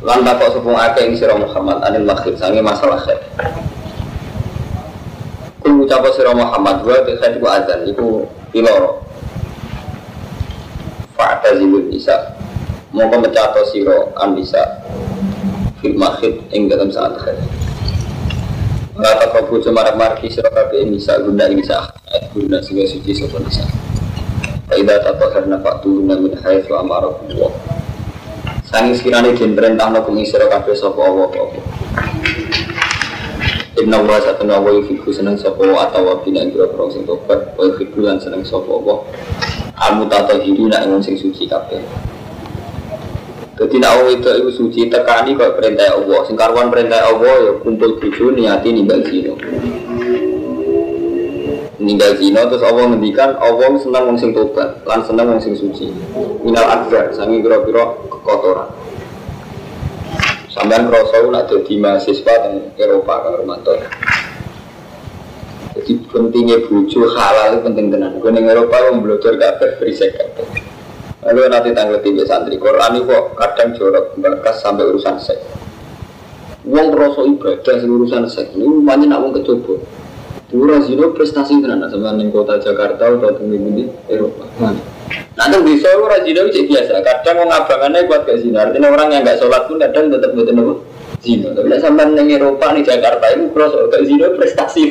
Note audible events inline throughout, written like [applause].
Lan takok sepung akeh ing sira Muhammad anil makhid sange masalah khair. Kul ucap sira Muhammad wa te khair ku adzan iku piloro. Fa'tazilun nisa. Mongko mecato sira an nisa. Fil makhid ing dalam saat khair. Ora tak kau cemarak marki sira kabeh nisa guna nisa. Guna sing suci sapa nisa. Faida tatahharna fa'tuna min haitsu amarakumullah. Sanging sekiranya den perintah no kumi sira kabeh sapa Allah apa. Inna wa satuna wa yufiku seneng sapa wa atau wa bina ing grogro sing tobat wa yufiku lan seneng sapa wa. Amu tata hidu nak ing sing suci kabeh. Jadi nak wong itu iku suci tekani kok perintah Allah. Sing karuan perintah Allah ya kumpul bojo niati ninggal zina. Ninggal zina terus Allah ngendikan Allah seneng wong sing tobat lan seneng wong sing suci. Minal akbar sangi kira-kira kekotoran. Sampai kerasa nak jadi mahasiswa di Eropa kan Romanto. Jadi pentingnya bucu halal penting tenan. Gue di Eropa yang belajar kabeh berisik kabeh. Lalu nanti tanggal tiga santri Quran itu kadang jorok bakas sampai urusan seks. Uang rasa ibadah urusan seks ini banyak nak uang kecoba. Dulu zino prestasi tenan sama di kota Jakarta atau di Eropa. Nanti bisa zina itu biasa. Kadang orang abangannya kuat gak zina. Artinya orang yang gak sholat pun kadang tetap betul apa? Zina. Tapi sampai di Eropa di Jakarta itu cross gak zina prestasi.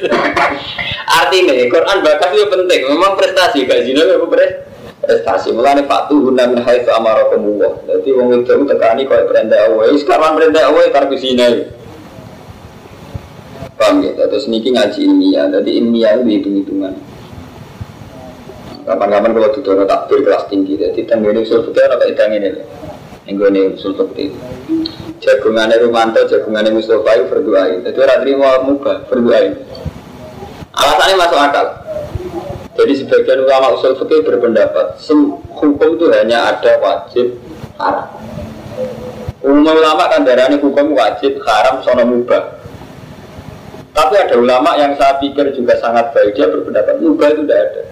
[laughs] Artinya Quran bakas itu penting. Memang prestasi gak zina itu prestasi. Mulanya fatu guna min haitsu amarakumullah. Jadi wong itu tekani kau perintah Allah. Sekarang perintah Allah tarku zina. Paham ya? Terus niki ngaji ilmiah. Jadi ilmiah itu hitung-hitungan. Kapan-kapan kalau tutur takbir kelas tinggi, jadi tanggane usul fikih apa idang ini loh. Yang usul fikih. Jagungannya Rumanto, jagungannya Mustafa itu berdoain. Jadi orang terima muka berdoain. Alasannya masuk akal. Jadi sebagian ulama usul fikih berpendapat, hukum itu hanya ada wajib haram. Umum ulama kan darahnya hukum wajib haram sono mubah. Tapi ada ulama yang saya pikir juga sangat baik dia berpendapat mubah itu tidak ada.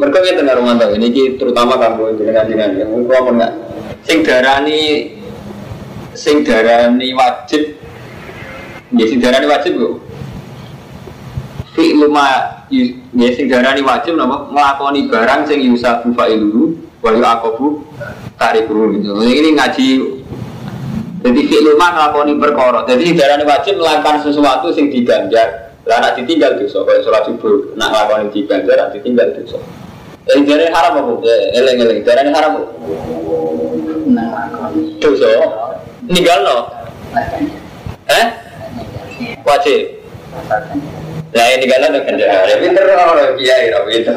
Mereka yang rumah tangga ini terutama kamu dengan dengan yang ngomong enggak. Sing darani sing darani wajib ya sing darani wajib kok. Fi luma ya sing darani wajib napa nglakoni barang sing yusafu fa'iluhu wa tarikuhu gitu. Ini ngaji jadi fi luma nglakoni perkara. Jadi darani wajib melakukan sesuatu sing diganjar. Lah nak ditinggal dosa kaya salat subuh, nak nglakoni diganjar nak ditinggal dosa. Jadi jari haram apa? Eleng eleng. Jari ini haram apa? Dosa. Ninggal no. Eh? Wajib. Nah ini kan ada kerja. Pinter orang kiai, tapi itu.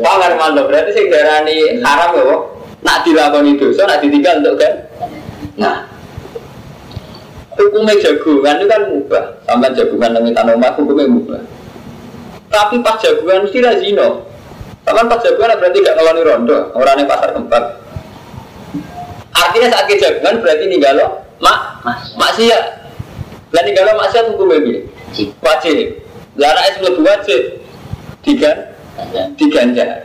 Pangar mantap. Berarti sih darani haram ya, kok. Nak dilakoni dosa, nak ditinggal untuk kan? Nah, hukumnya jagungan itu kan mubah. Sampai jagungan dengan tanaman hukumnya mubah. Tapi pas jagungan mesti razino. Taman pas jagungan berarti gak ngeloni rondo, orangnya pasar kembang. Artinya saat ke jagungan berarti nih galau, mak, maksiat. Dan nih galau maksiat hukumnya ini wajib. Lara es lebih wajib, tiga, diganja.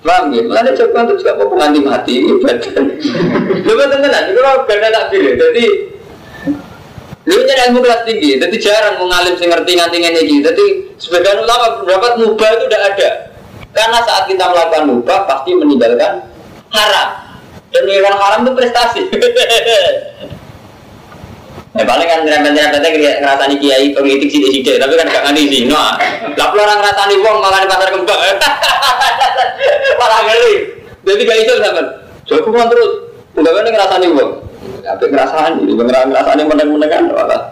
Paham ya? Mana jagungan itu juga mau mati ibadah. Coba tenan, itu kalau gak tak. Jadi Lu nyari ilmu kelas tinggi, jadi jarang mengalim sing ngerti nganti ngene. Jadi sebagian ulama berpendapat mubah itu tidak ada. Karena saat kita melakukan mubah pasti meninggalkan haram. Dan meninggalkan haram itu prestasi. [laughs] Ya paling kan nyerempet-nyerempetnya ngerasani kiai politik sih sih tapi kan gak ngerti sih. Nah, lah orang ngerasani wong malah di pasar kembang. [laughs] Malah ngeri. Jadi gak iso sampean. Jago terus. Udah kan ngerasani wong. Apa ngerasain, ini ngerasain meneng-menengan malah.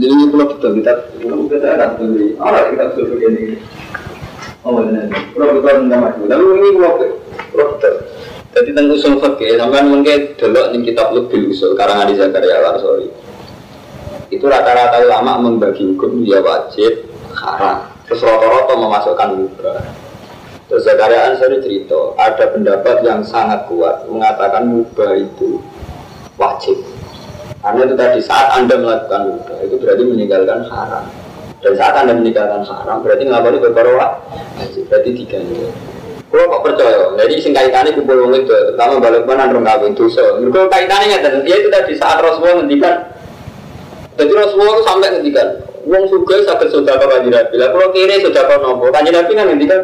Jadi ini pulau betul kita, pulau kita ada betul orang kita begini. Oh benar, pulau betul tidak maju. Lalu ini pulau pulau betul. Jadi tentang usul fakir, sampai mungkin dulu nih kitab lebih usul karang Adi Zakaria sorry. Itu rata-rata ulama membagi hukum dia wajib, haram. Terus rata-rata memasukkan mubah. Terus Zakaria Ansari cerita, ada pendapat yang sangat kuat mengatakan mubah itu wajib. Karena itu tadi saat anda melakukan mubah itu berarti meninggalkan haram. Dan saat anda meninggalkan haram berarti ngelakuin wajib. Berarti diganti. Kalau kok percaya, jadi sing kaitannya kumpul wong itu, terutama balik mana orang kawin dosa. Mereka kaitannya dan dia itu tadi saat Rasulullah ngendikan. Jadi Rasulullah itu sampai ngendikan, wong suga sakit sudah kau kaji nabi. Lah kalau kiri sudah kau nopo, kaji nabi kan ngendikan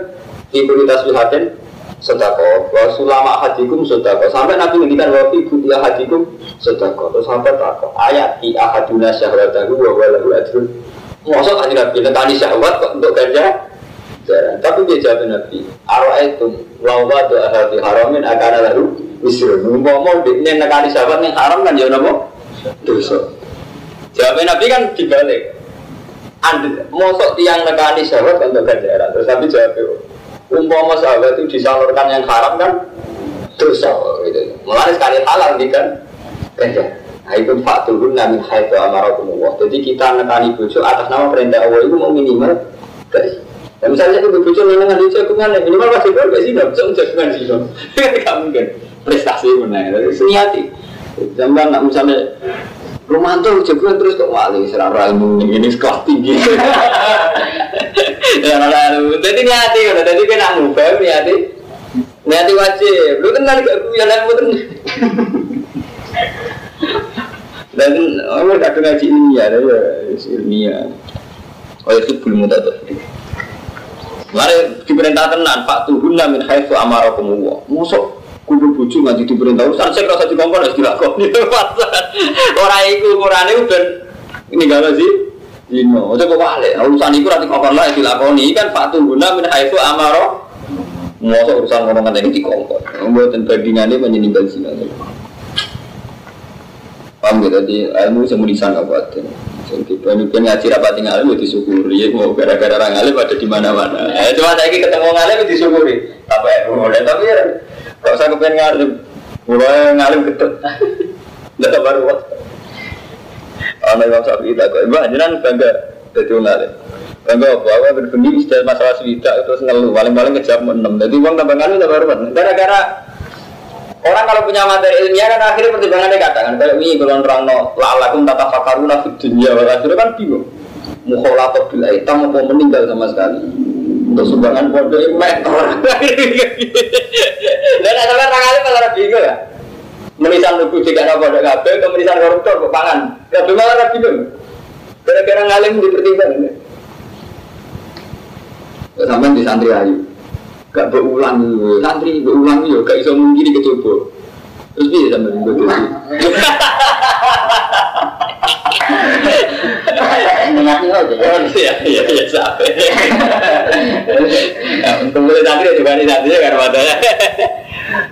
di kulitas wihatin sudah kau, wa sulama hadikum sudah kau. Sampai nabi ngendikan wa fi kutia hadikum sudah kau. Terus sampai tak ayat di ahaduna syahwatahu wa walahu ajrun. Masa kaji nabi nekani syahwat kok untuk ganja jarang. Tapi dia jawab Nabi, arwah itu lawa doa hati haramin akan lalu wisrun. Ngomong di ini nekani sahabat yang haram kan ya nopo dosa. Jawab Nabi kan dibalik. Anda mosok tiang nekani sahabat untuk ganjaran. Terus Nabi jawab umpama sahabat itu disalurkan yang haram kan dosa gitu. Mulai sekali halal nih kan ganjaran. Nah itu fakturun namin haitu amarakumullah. Jadi kita nekani bujuk atas nama perintah Allah itu mau minimal dari Ya misalnya aku berbujuk nengan di jagungan, minimal pasti gue gak sih dong, cuma jagungan sih dong. [laughs] Gak mungkin prestasi mana, seniati. Zaman nak misalnya Romanto jagungan terus kok wali serara ilmu ini sekolah tinggi. [laughs] Ya lalu, jadi niati kan, jadi kan aku bem niati, niati wajib. Lu kan nggak gue yang lain betul. Dan orang kadang ngaji ilmiah, ya ilmiah. Oh itu belum mudah tuh. Mari diperintah tenan, Pak Tuhun min haitsu amarakum Allah. Musuk kudu bojo nganti diperintah urusan sing rasa dikongkon wis dilakoni. [laughs] Ora iku ukurane ben ninggalo sih. Dino, ojo kok wale. Urusan iku ra dikongkon lah dilakoni kan Pak Tuhun min haitsu amara. Mosok urusan ngomong ngene iki dikongkon. Mboten bandingane menyeninggal zina. Paham ya, tadi ilmu semudisan kabupaten. Jadi pemimpin ngaji rapat tinggal itu disyukuri. Ya, mau gara-gara orang alim ada di mana-mana. Eh, cuma saya ketemu ngalim disyukuri. Apa ya? Mulai tapi ya, kalau saya kepengen ngalim, mulai ngalim ketut. Tidak baru waktu. Anak Imam Syafi'i tak kok. Ibu jangan bangga jadi orang. Bangga apa? Aku berbunyi istilah masalah swida terus ngeluh. Paling-paling ngejam enam. Jadi uang tambah ngalim tambah baru. Gara-gara Orang kalau punya materi ilmiah kan akhirnya pertimbangannya kadang kan kayak ini kalau orang no la'alakum tata fakaruna di dunia akhirnya kan bingung. Mukholato bila hitam mau meninggal sama sekali? Untuk sumbangan pondok itu mentor dan ada orang kali malah bingung ya. Menisan lugu jika ada pondok kabel menisan koruptor ke pangan. Kabel malah bingung. Gara-gara ngalim dipertimbangkan sampai di santri ayu gak berulang santri berulang yo gak iso mungkin kecoba terus dia Iya, iya, iya, sampai. Kemudian santri itu kan santri kan matanya.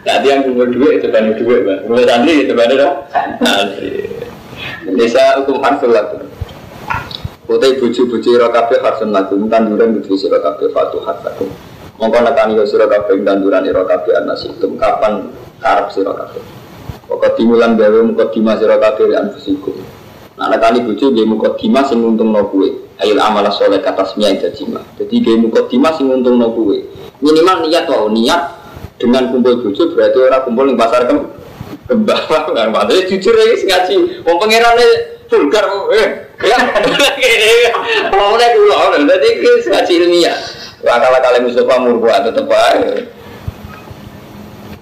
Nanti yang kumpul duit itu kan duit, bang. Kemudian santri itu kan dong. Santri. Desa hukum harsul laku. Kutai buju-buju rokabe harsun laku. Tanduran buju sira kabeh fatuhat laku. Mongko nekani yo sira kabeh tanduran ira kabeh anasikum kapan karep sira kabeh. Pokok timulan gawe muka dima sira kabeh anfusikum. Nah nekani bojo nggih muka dima sing nguntungno kowe. Ail amalah soleh kata semia jima. Jadi nggih muka dima sing nguntungno kowe. Minimal niat wae niat dengan kumpul bojo berarti ora kumpul ning pasar kem kembang [laughs] kan padahal jujur ya ngaji wong pangerane vulgar eh ya ngomongnya dulu jadi ngaji ilmiah akal-akal Mustafa murbuat tetep ae.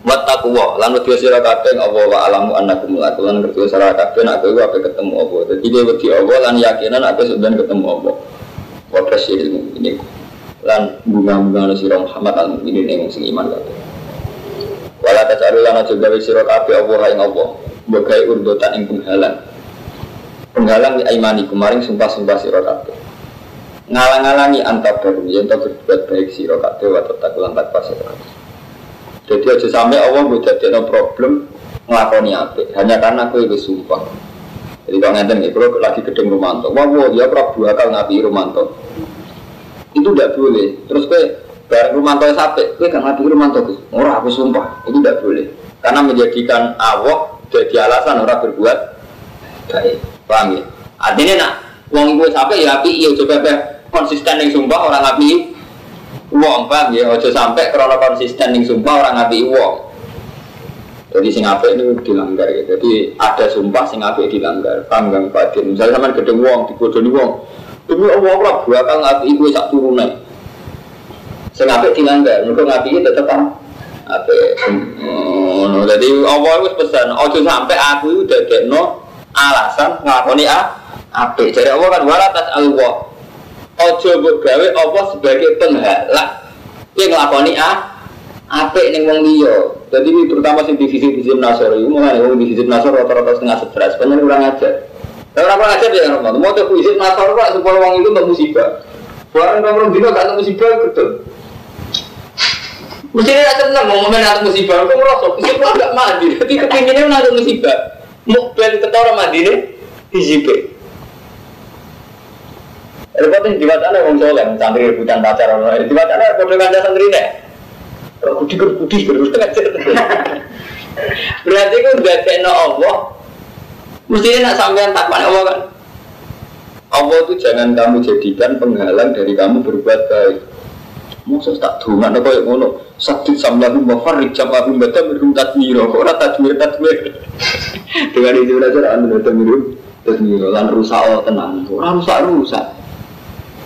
Wattaqwa lan wedi sira kabeh Allah wa alamu annakum mulaku lan ngerti sira kabeh nek kowe ape ketemu apa. Dadi kowe wedi Allah lan yakinan ape sedan ketemu apa. Wa ilmu ini lan bunga-bunga sira Muhammad al mukminin ing sing iman kabeh. Wala tasalu lan aja gawe sira kabeh Allah ing Allah. Mbok urdotan ing penghalang. Penghalang di aimani kemarin sumpah-sumpah sira kabeh ngalang-alangi antar baru. Yang tak berbuat baik si kabeh wa tetap lan takwa sira jadi aja sampai Allah gue jadi problem ngelakoni apa hanya karena aku itu sumpah jadi kalau ngeten nih kalau lagi gedeng Romanto wah wah dia Prabu akal ngapi Romanto. Itu tidak boleh. Terus gue bareng Romanto sampai gue kan ngapi Romanto orang aku sumpah. Itu tidak boleh. Karena menjadikan Allah jadi alasan orang berbuat baik. Paham ya? Artinya nak uang ibu sampai ya api iya coba konsisten yang sumpah orang api uang paham ya? Ojo sampai karena konsisten yang sumpah orang api uang. Jadi sing apik ini dilanggar ya. Jadi ada sumpah sing apik dilanggar. Gak Pak Misalnya sama gedeng wong, digodoni wong. Demi Allah lah bakal ngapi ibu sak turune. Sing apik dilanggar, mergo ngapi tetep apik. Hmm, jadi Allah wis pesan, ojo sampai aku udah dekno alasan ngakoni a apik. Jadi Allah kan wala tas Allah. Ojo mbok gawe Allah sebagai penghalak yang nglakoni a apik ning wong liya. Jadi terutama sing divisi divisi nasor itu mulai wong divisi nasor rata-rata setengah sebelas, banyak orang ajar. Kalau orang ajar ya Ramadan, mau tuh divisi nasor pak supaya wong itu nggak musibah. Barang kamu dino gak ada musibah betul. Mesti dia tenang mau ngomongin ada musibah, kok merosot, musibah gak mandi, tapi kepinginnya ada musibah. Mau ben ketora mandi nih, hijib. Repotnya di wacana wong soleh, santri rebutan pacar, di wacana bodoh kanda santri nih. Kudi kudi Berarti itu udah kena Allah. Mestinya nak sampean takwan Allah kan. Allah itu jangan kamu jadikan penghalang dari kamu berbuat baik. Masa tak dungan apa yang ngono Sakit samlahu mafarrik jamahu baca mirum tadmiro Kok orang tadmir tadmir Dengan itu aja anda tadmir Tadmiro Lan rusak oh tenang Orang rusak rusak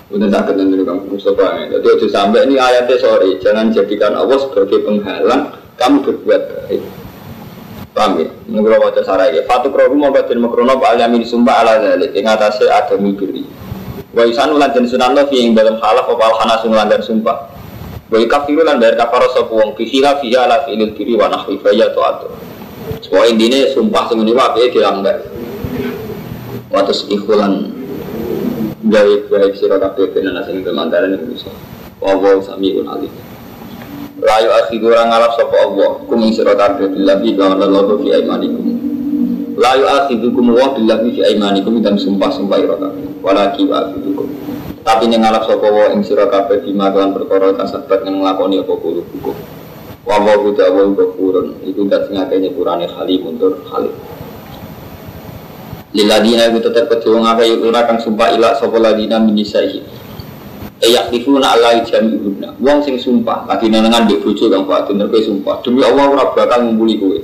Udah sakit nanti kamu Mustafa ya. Jadi aja sampai ini ayatnya sorry, jangan jadikan Allah sebagai penghalang kamu berbuat baik. Paham ya? Menurut wajah sarai ya. Fatu krohu mau batin makrono alamin sumpah ala zalik. Yang atasnya ada mibiri. Wa isan ulan jenis sunan lo yang dalam halaf apa alhana melanggar sumpah. Wa ikafiru lan bayar kafaro sopu wong fihilah fiha ala fi'ilil diri wa nahwi faya atur. Semua intinya sumpah semuanya wabe dilanggar. Waktu ikhulan gawe gawe sira kabeh ben ana sing kemantaran ing bisa wa sami un alim. Layu akhidu orang ngalap sapa Allah kum ing sira kabeh billahi wa lallahu fi aimanikum Layu akhidukum wa billahi fi aimanikum dan sumpah-sumpah ira kabeh. Walaki wa akhidukum tapi ning ngalap sapa wa ing sira kabeh bima kan perkara kasabat ning nglakoni apa kulo hukum. Wa wa ta'ala ghafurun. Iku dak sing akeh nyepurane halim mundur halim Liladina itu tetap kedua ngaka yukuna kang sumpah ilak sopo ladina minisaihi Eyak difuna Allah jami ibuna Wong sing sumpah lagi nenengan di bojo kang batin Terus sumpah. Demi Allah ora bakal ngumpuli kowe.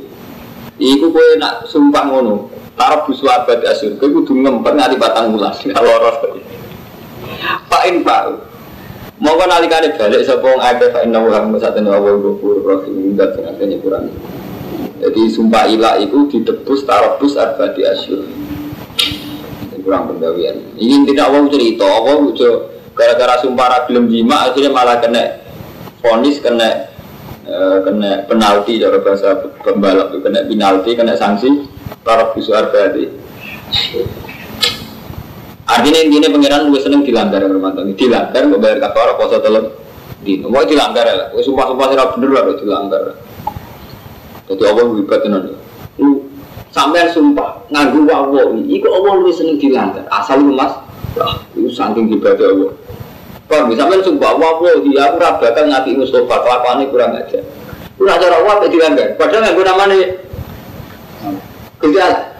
Iku kowe nak sumpah ngono Tarap busu abad asur Kowe kudu ngempet ngati batang mulas [laughs] Loros. Fa'in fa'u Mongko nalikane balik sapa wong akeh fa inna wa masatene wa ghafur rahim sing akeh kurang. Jadi sumpah ilah itu didebus tarabus arbadi asyur kurang penggawian. Ini tidak Allah cerita, Allah udah gara-gara sumpah belum jima akhirnya malah kena fonis kena uh, kena penalti cara bahasa pembalap kena penalti kena sanksi para visual berarti artinya intinya pengiran gue seneng dilanggar rumah tangga dilanggar gue bayar kafar poso telur di mau dilanggar ya gue sumpah sumpah sih bener lah dilanggar. Jadi Allah wibat nanti lu sampai sumpah nganggu wawo iku Allah lu seneng dilanggar. Asal lu mas. Lah itu saking ibadah Allah. Paham ya? Sampai sumpah wawo dia aku rabakan ngati Mustafa kelakuannya kurang aja nak cara wawo dilanggar. Padahal nganggu namanya Gejala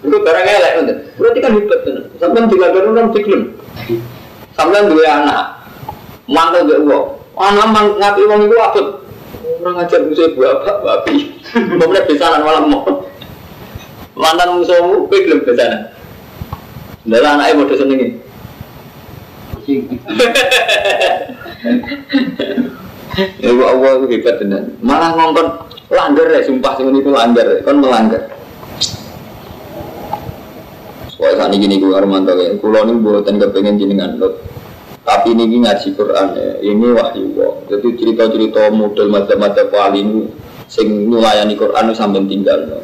itu barang elek nanti berarti kan hebat kan sampai dilanggar kan diklaim sampai dua anak mantel gak uang anak ngati uang itu apa orang ngajar musuh bapak babi mau besanan malam. mau mantan musuhmu kowe gelem besanan lha anake padha senenge [laughs] Ya Allah itu hebat tenan. Malah ngongkon langgar ya, sumpah sing itu langgar, kon melanggar. Soalnya saat ini gue Armanto ya, kulo ini buatan kepengen jenengan lot. Tapi ini ngaji Quran ya, ini wahyu kok. Jadi cerita-cerita model macam-macam wali ini, sing nulayani Quran sampai tinggal. No.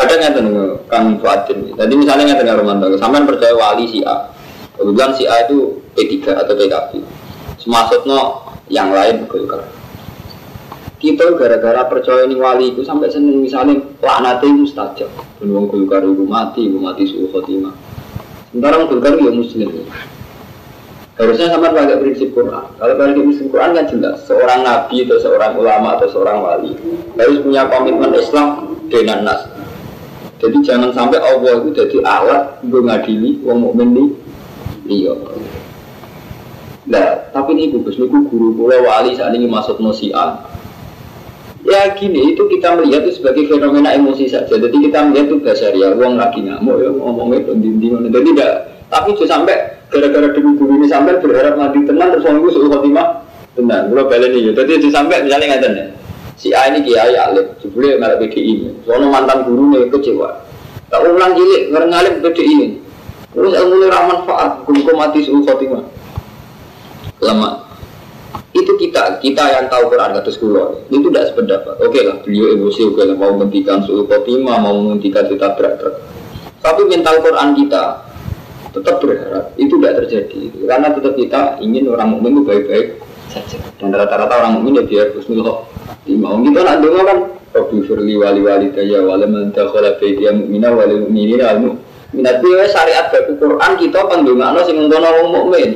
Ada nggak Kang Fuadin. Jadi misalnya nggak dengar Romanto, sampean percaya wali si A. Kebetulan si A itu P3 atau PKB. Semaksudnya yang lain Golkar. Kita gara-gara percaya ini wali itu sampai seneng misalnya laknat itu mustajab. Wong Golkar itu mati, itu mati suhu khotimah. Sementara Golkar itu ya muslim. Harusnya sama pakai prinsip Quran. Kalau pakai prinsip Quran kan jelas seorang nabi atau seorang ulama atau seorang wali harus punya komitmen Islam dengan nas. Jadi jangan sampai Allah itu jadi alat untuk ngadili wong mukmin iya. Nah, tapi ini gugus niku guru kula wali saat ini masuk nosian. Ya gini, itu kita melihat itu sebagai fenomena emosi saja. Jadi kita melihat itu dasar ya, uang lagi ngamuk ya, ngomongnya dinding. Jadi tidak, tapi itu sampai gara-gara demi guru ini sampai berharap mati tenang terus orang suruh khotimah tenang gue balik nih jadi itu sampai misalnya nggak ya si A ini kiai alim jebule nggak PDI soalnya mantan guru nih kecewa. Tak ulang cilik nggak ngalim PDI terus ilmu faat guru mati suruh khotimah lama. Itu kita kita yang tahu Quran kata sekolah. Itu tidak sependapat. Oke lah beliau emosi oke lah. Mau menghentikan suhu khotimah mau menghentikan kita berat tapi mental Quran kita tetap berharap itu tidak terjadi. Karena tetap kita ingin orang mukmin itu baik-baik dan rata-rata orang mukmin ya biar husnul mau kita nak dengar kan Rabbi firli wali wali daya wali mantakhala baitiya mu'mina wali mu'minina al minat dia syariat baku Quran kita pandungakno sing ngono wong mukmin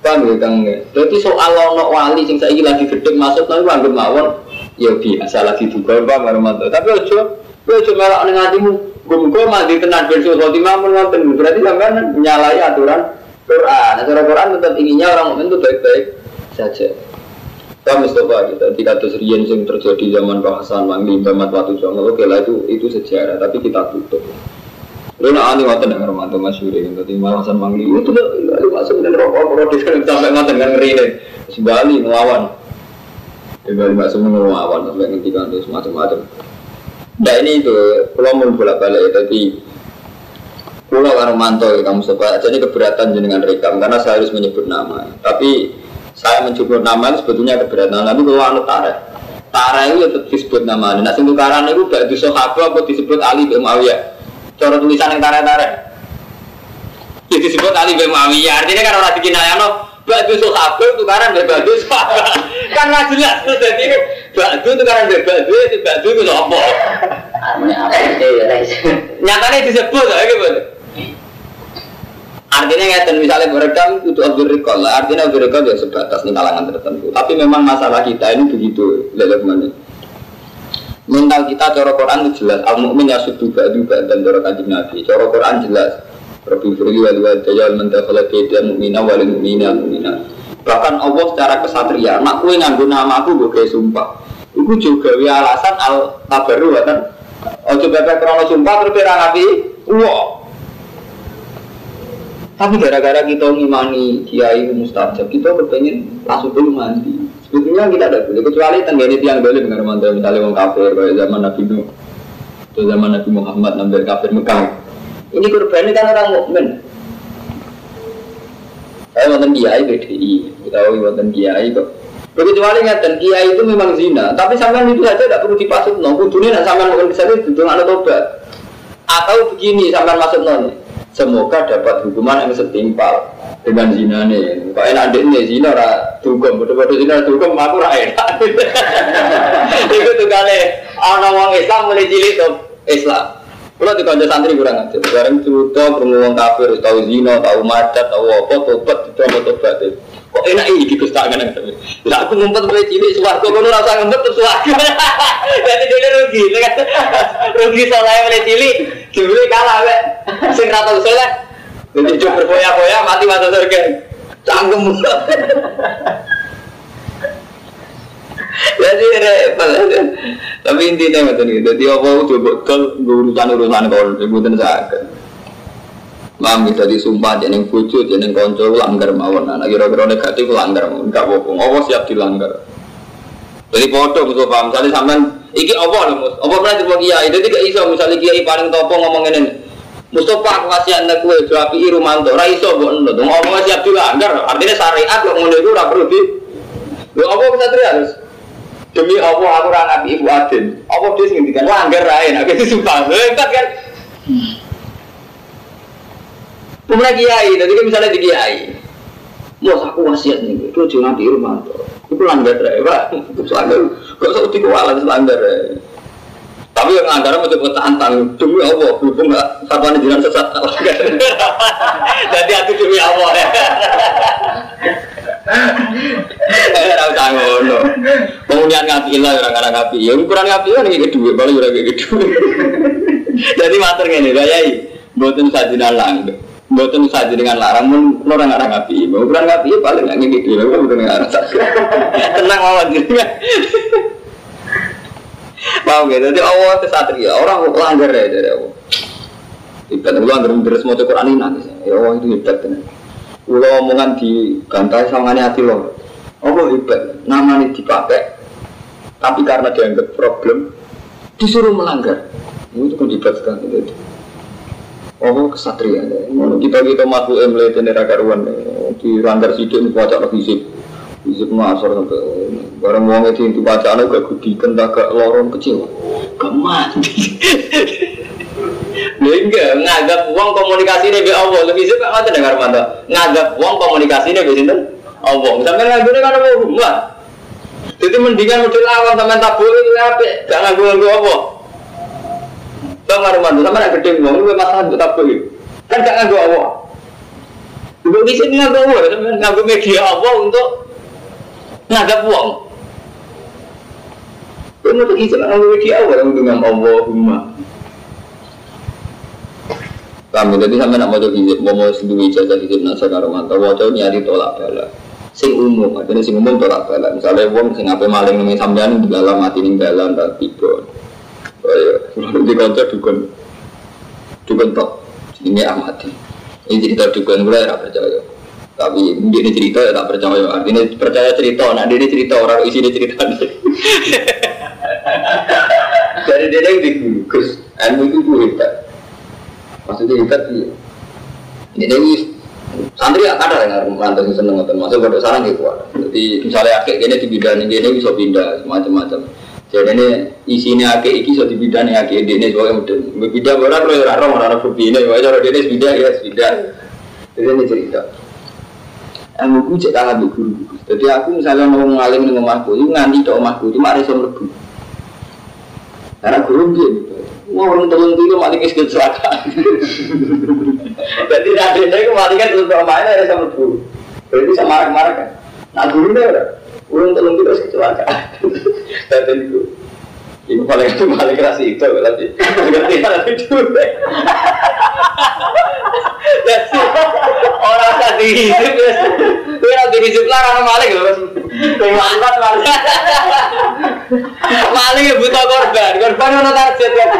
Paham ya Kang? Jadi soal ono wali sing saiki lagi gedhe masuk nang anggap mawon ya biasa lagi juga Pak Marmanto. Tapi ojo ojo melok ning atimu Gumko mandi tenan bensu khotimah menonton berarti sampean menyalahi aturan Quran. Aturan Quran tetap inginnya orang mukmin itu baik-baik saja. Pak Mustafa kita di kasus Rian yang terjadi zaman Pak Hasan Mangli, Bamat Watu oke lah itu itu sejarah, tapi kita tutup. Lu nak ani ngoten dengan Romanto Mas Yuri, tadi Pak Hasan Mangli itu tuh lu masuk dan rokok produs kan sampai ngoten dengan ngeri nih, Bali melawan. Di Bali masuk melawan sampai ngendikan itu semacam-macam. Nah ini itu, kalau mau bolak balik jadi Pulau Karumanto ya kamu sebab jadi keberatan dengan rekam karena saya harus menyebut nama. Tapi saya menyebut nama itu sebetulnya keberatan. Nanti kalau anu tarik, tarik itu tetap disebut nama. Nah sing tukaran itu gak di sahabat apa disebut Ali bin Muawiyah. Cara tulisan yang tarik. Ya disebut Ali bin Muawiyah. Artinya kan orang dikinayano batu sahabat tukaran dari batu sahabat. kan nggak jelas tuh jadi batu tukaran dari batu itu batu itu apa? Nyatanya disebut ya gitu. Artinya ngeten misalnya berekam itu Abdul Rikol lah. Artinya Abdul Rikol ya sebatas di kalangan tertentu. Tapi memang masalah kita ini begitu lelek mana. Mental kita cara Quran itu jelas. Al mukmin ya sudu ba'du dan cara kanjeng Nabi. Cara Quran jelas. Rabbi firli wal wadayal man dakhala baita mu'mina wal mu'mina mu'mina. Bahkan Allah secara kesatria, nak kue nganggo nama aku gue sumpah. Iku juga alasan al tabaru kan. Ojo bebek krono sumpah terus nabi. Wah. Tapi gara-gara kita ngimani kiai mustajab, kita kepengen langsung dulu mandi. Sebetulnya kita ada boleh kecuali tenggene tiang boleh dengan mantel misalnya orang kafir kayak zaman Nabi Nuh, atau zaman Nabi Muhammad ngambil kafir Mekah. Ini korban kan orang mukmin. Saya wonten kiai BDI, kita tahu wonten kiai kok. Kecuali ngeten kiai itu memang zina, tapi sampean itu saja tidak perlu dipasut no. Kudunya nak sampean mungkin bisa itu tuh ada tobat. Atau begini sampean masuk non. Semoga dapat hukuman yang setimpal dengan zina nih. Kok enak deh nih zina ra dugem, betul-betul zina dugem aku ra enak. Itu tuh kali orang orang Islam mulai cilik tuh Islam. Kalau di kantor santri kurang aja. Bareng cerita permulaan kafir, tahu zina, tahu macet, tahu apa, tobat, itu apa tobat itu. Kok enak ini kustangan yang tapi. Lah aku ngumpet mulai cilik suwargo, kalau rasa ngumpet terus suwargo. Jadi [laughs] dia rugi, kan? Rugi [laughs] soalnya mulai cilik, dibeli kalah, be. Sing rata usul lah. Jadi cuma berfoya-foya mati masuk surga. Canggung. Jadi repot. Tapi intinya macam ini. Jadi apa itu betul urusan urusan kalau sebutan saya. Mam bisa disumpah bucu jadi konco langgar mawon. Nah kira-kira negatif langgar mawon. Enggak bohong. Apa siap dilanggar. Jadi foto musuh paham. Misalnya sampean iki apa lho mus? Apa pernah terima kiai? Jadi gak iso misalnya kiai paling topo ngomong ini. Mustafa aku kasih anda kue jual pi Rumanto, raiso buat endo, ngomong siap dilanggar, artinya syariat kok ngono itu rapi di, lo apa bisa terus? Demi Allah aku ora nabi ibu Adin. Apa dia sing ngendikan langgar rae nek sumpah. Hebat kan? Pemenang kiai, kan misalnya di kiai. Mau aku wasiat nih, itu jangan nabi rumah tuh. Itu langgar rae, Pak. Itu langgar. Kok usah utik walan langgar rae. Tapi yang anggaran mau coba tantang demi Allah, berhubung nggak fatwa jiran sesat. [laughs] Jadi aku demi Allah ya. [laughs] Eh, ora usah ngono. Wong niat ngapi lah ora ngarang ngapi. Ya ukuran ngapi kan iki dhuwit, bali ora iki dhuwit. Jadi matur ngene, Yai. Mboten sajinan lang. Mboten saji dengan larang mun ora ngarang ngapi. Ukuran ngapi paling nggak ngene iki lho, mboten ngarang. [laughs] Tenang mawon. Paham gitu? Jadi Allah itu satria, orang langgar ya dari Allah. Ibadah Allah anggar terus mau ini nangis. Ya Allah itu hebat tenan. Kalau omongan di bantai sama hati lo, Allah hebat. Nama ini dipakai, tapi karena dianggap problem, disuruh melanggar. Itu kan hebat sekali itu. Allah kesatria. Kita kita makhluk emle tenera karuan di langgar sidik baca lagi sih. Isip masar sampai barang wong itu itu bacaan gak gudi kentak gak lorong kecil, gak mati. enggak, nganggap uang komunikasi ini be Allah lebih sih pak mata dengar mata. Nganggap uang komunikasi ini be sinten Allah. Sampai nganggur kan apa rumah. Jadi mendingan model awam sama tabu itu apa? Nganggur nganggur apa? Bang mantu sama nak gede uang itu masalah untuk tabu itu. Kan gak nganggur Allah. Ibu bisa nganggur Allah, nganggur media Allah untuk ngadap uang. Kamu tuh izin Allah di awal dengan Allahumma. Kami jadi sampai nak mau hijab, mau mau sendiri ijazah hijab nasa karomanto, mau nyari tolak bala. Sing umum, artinya sing umum tolak bala. Misalnya uang sing apa maling nih sampean di dalam mati nih dalam tak tiga. Di kantor dukun, dukun top. Ini amati. Ini cerita dukun gue ya percaya. Tapi dia cerita ya tak percaya. Artinya percaya cerita. Nah dia cerita orang isi dia cerita. [laughs] Dari dia yang digugus. Ilmu itu tuh hebat. Maksudnya hebat iya. Ini ini santri ya ada yang lantas seneng atau masuk pada sarang gitu. Jadi misalnya gini di bidang ini bisa pindah macam-macam. Jadi ini isinya akek iki bisa di bidang yang akek ini soalnya udah pindah orang kalau orang orang orang ini, wajar dia ini pindah ya pindah. Jadi ini cerita. Ilmu ku cek kalah guru. Jadi aku misalnya mau ngalim dengan omahku itu nganti ke omahku cuma ada yang lebih karena guru dia mau orang telung dulu mati ke kecelakaan. Jadi saya kembali kan untuk omahnya ada yang lebih berarti sama marah-marah kan. Nah guru dia udah orang telung dulu kecelakaan dan itu ini paling itu [laughs] paling keras itu berarti ngerti tapi dulu orang tadi hidup Kowe ora dihidup lah ora maling. Kowe mantap maling. Maling ya buta korban. Korban ono target kan.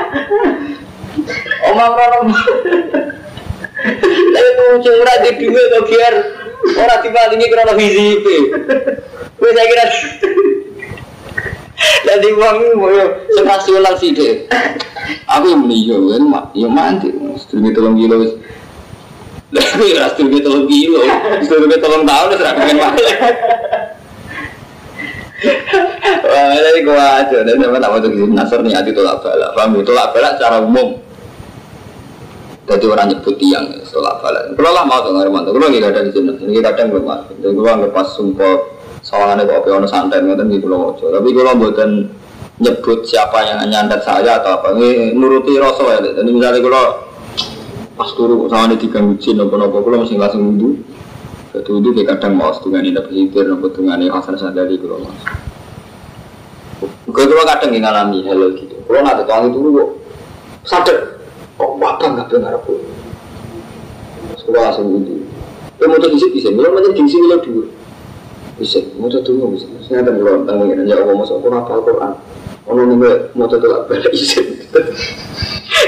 Omong rono. Tapi muncul ora di duwe to biar ora dipalingi krono hizib. Kowe saya kira jadi uang ini sekasualan sih deh. Aku yang beli yo kan, yo mandi. Sedikit tolong kilo Lalu ya kita tolong kilo, kita tolong tahun, sudah pengen balik. Wah, jadi gua aja, dan sama tak mau jadi nasar nih hati tolak balak, paham? Tolak balak secara umum. Jadi orang nyebut tiang tolak balak. Kalau lah mau tuh nggak mantap, kalau nggak ada di sini, ini kadang belum masuk. Dan gua nggak pas sumpah sawangannya kok ono santai nggak gitu loh. Tapi kalau buatan nyebut siapa yang nyandat saya atau apa, ini nuruti rasul ya. Jadi misalnya kalau pas turu sama ini diganggu jin nopo nopo kalau masih langsung wudhu jadi wudhu kayak kadang mau setengah ini dapat zikir nopo setengah ini hasan sadari kalau mas gue kalau kadang ngalami halo gitu kalau nggak tahu itu kok sadar kok apa nggak dengar apa sekolah langsung wudhu ya mau jadi bisa belum aja di sini lo dulu bisa mau jadi dulu bisa saya ada belum tahu ya Allah masuk aku apa Quran. Ono nih mau jadi lah balik isin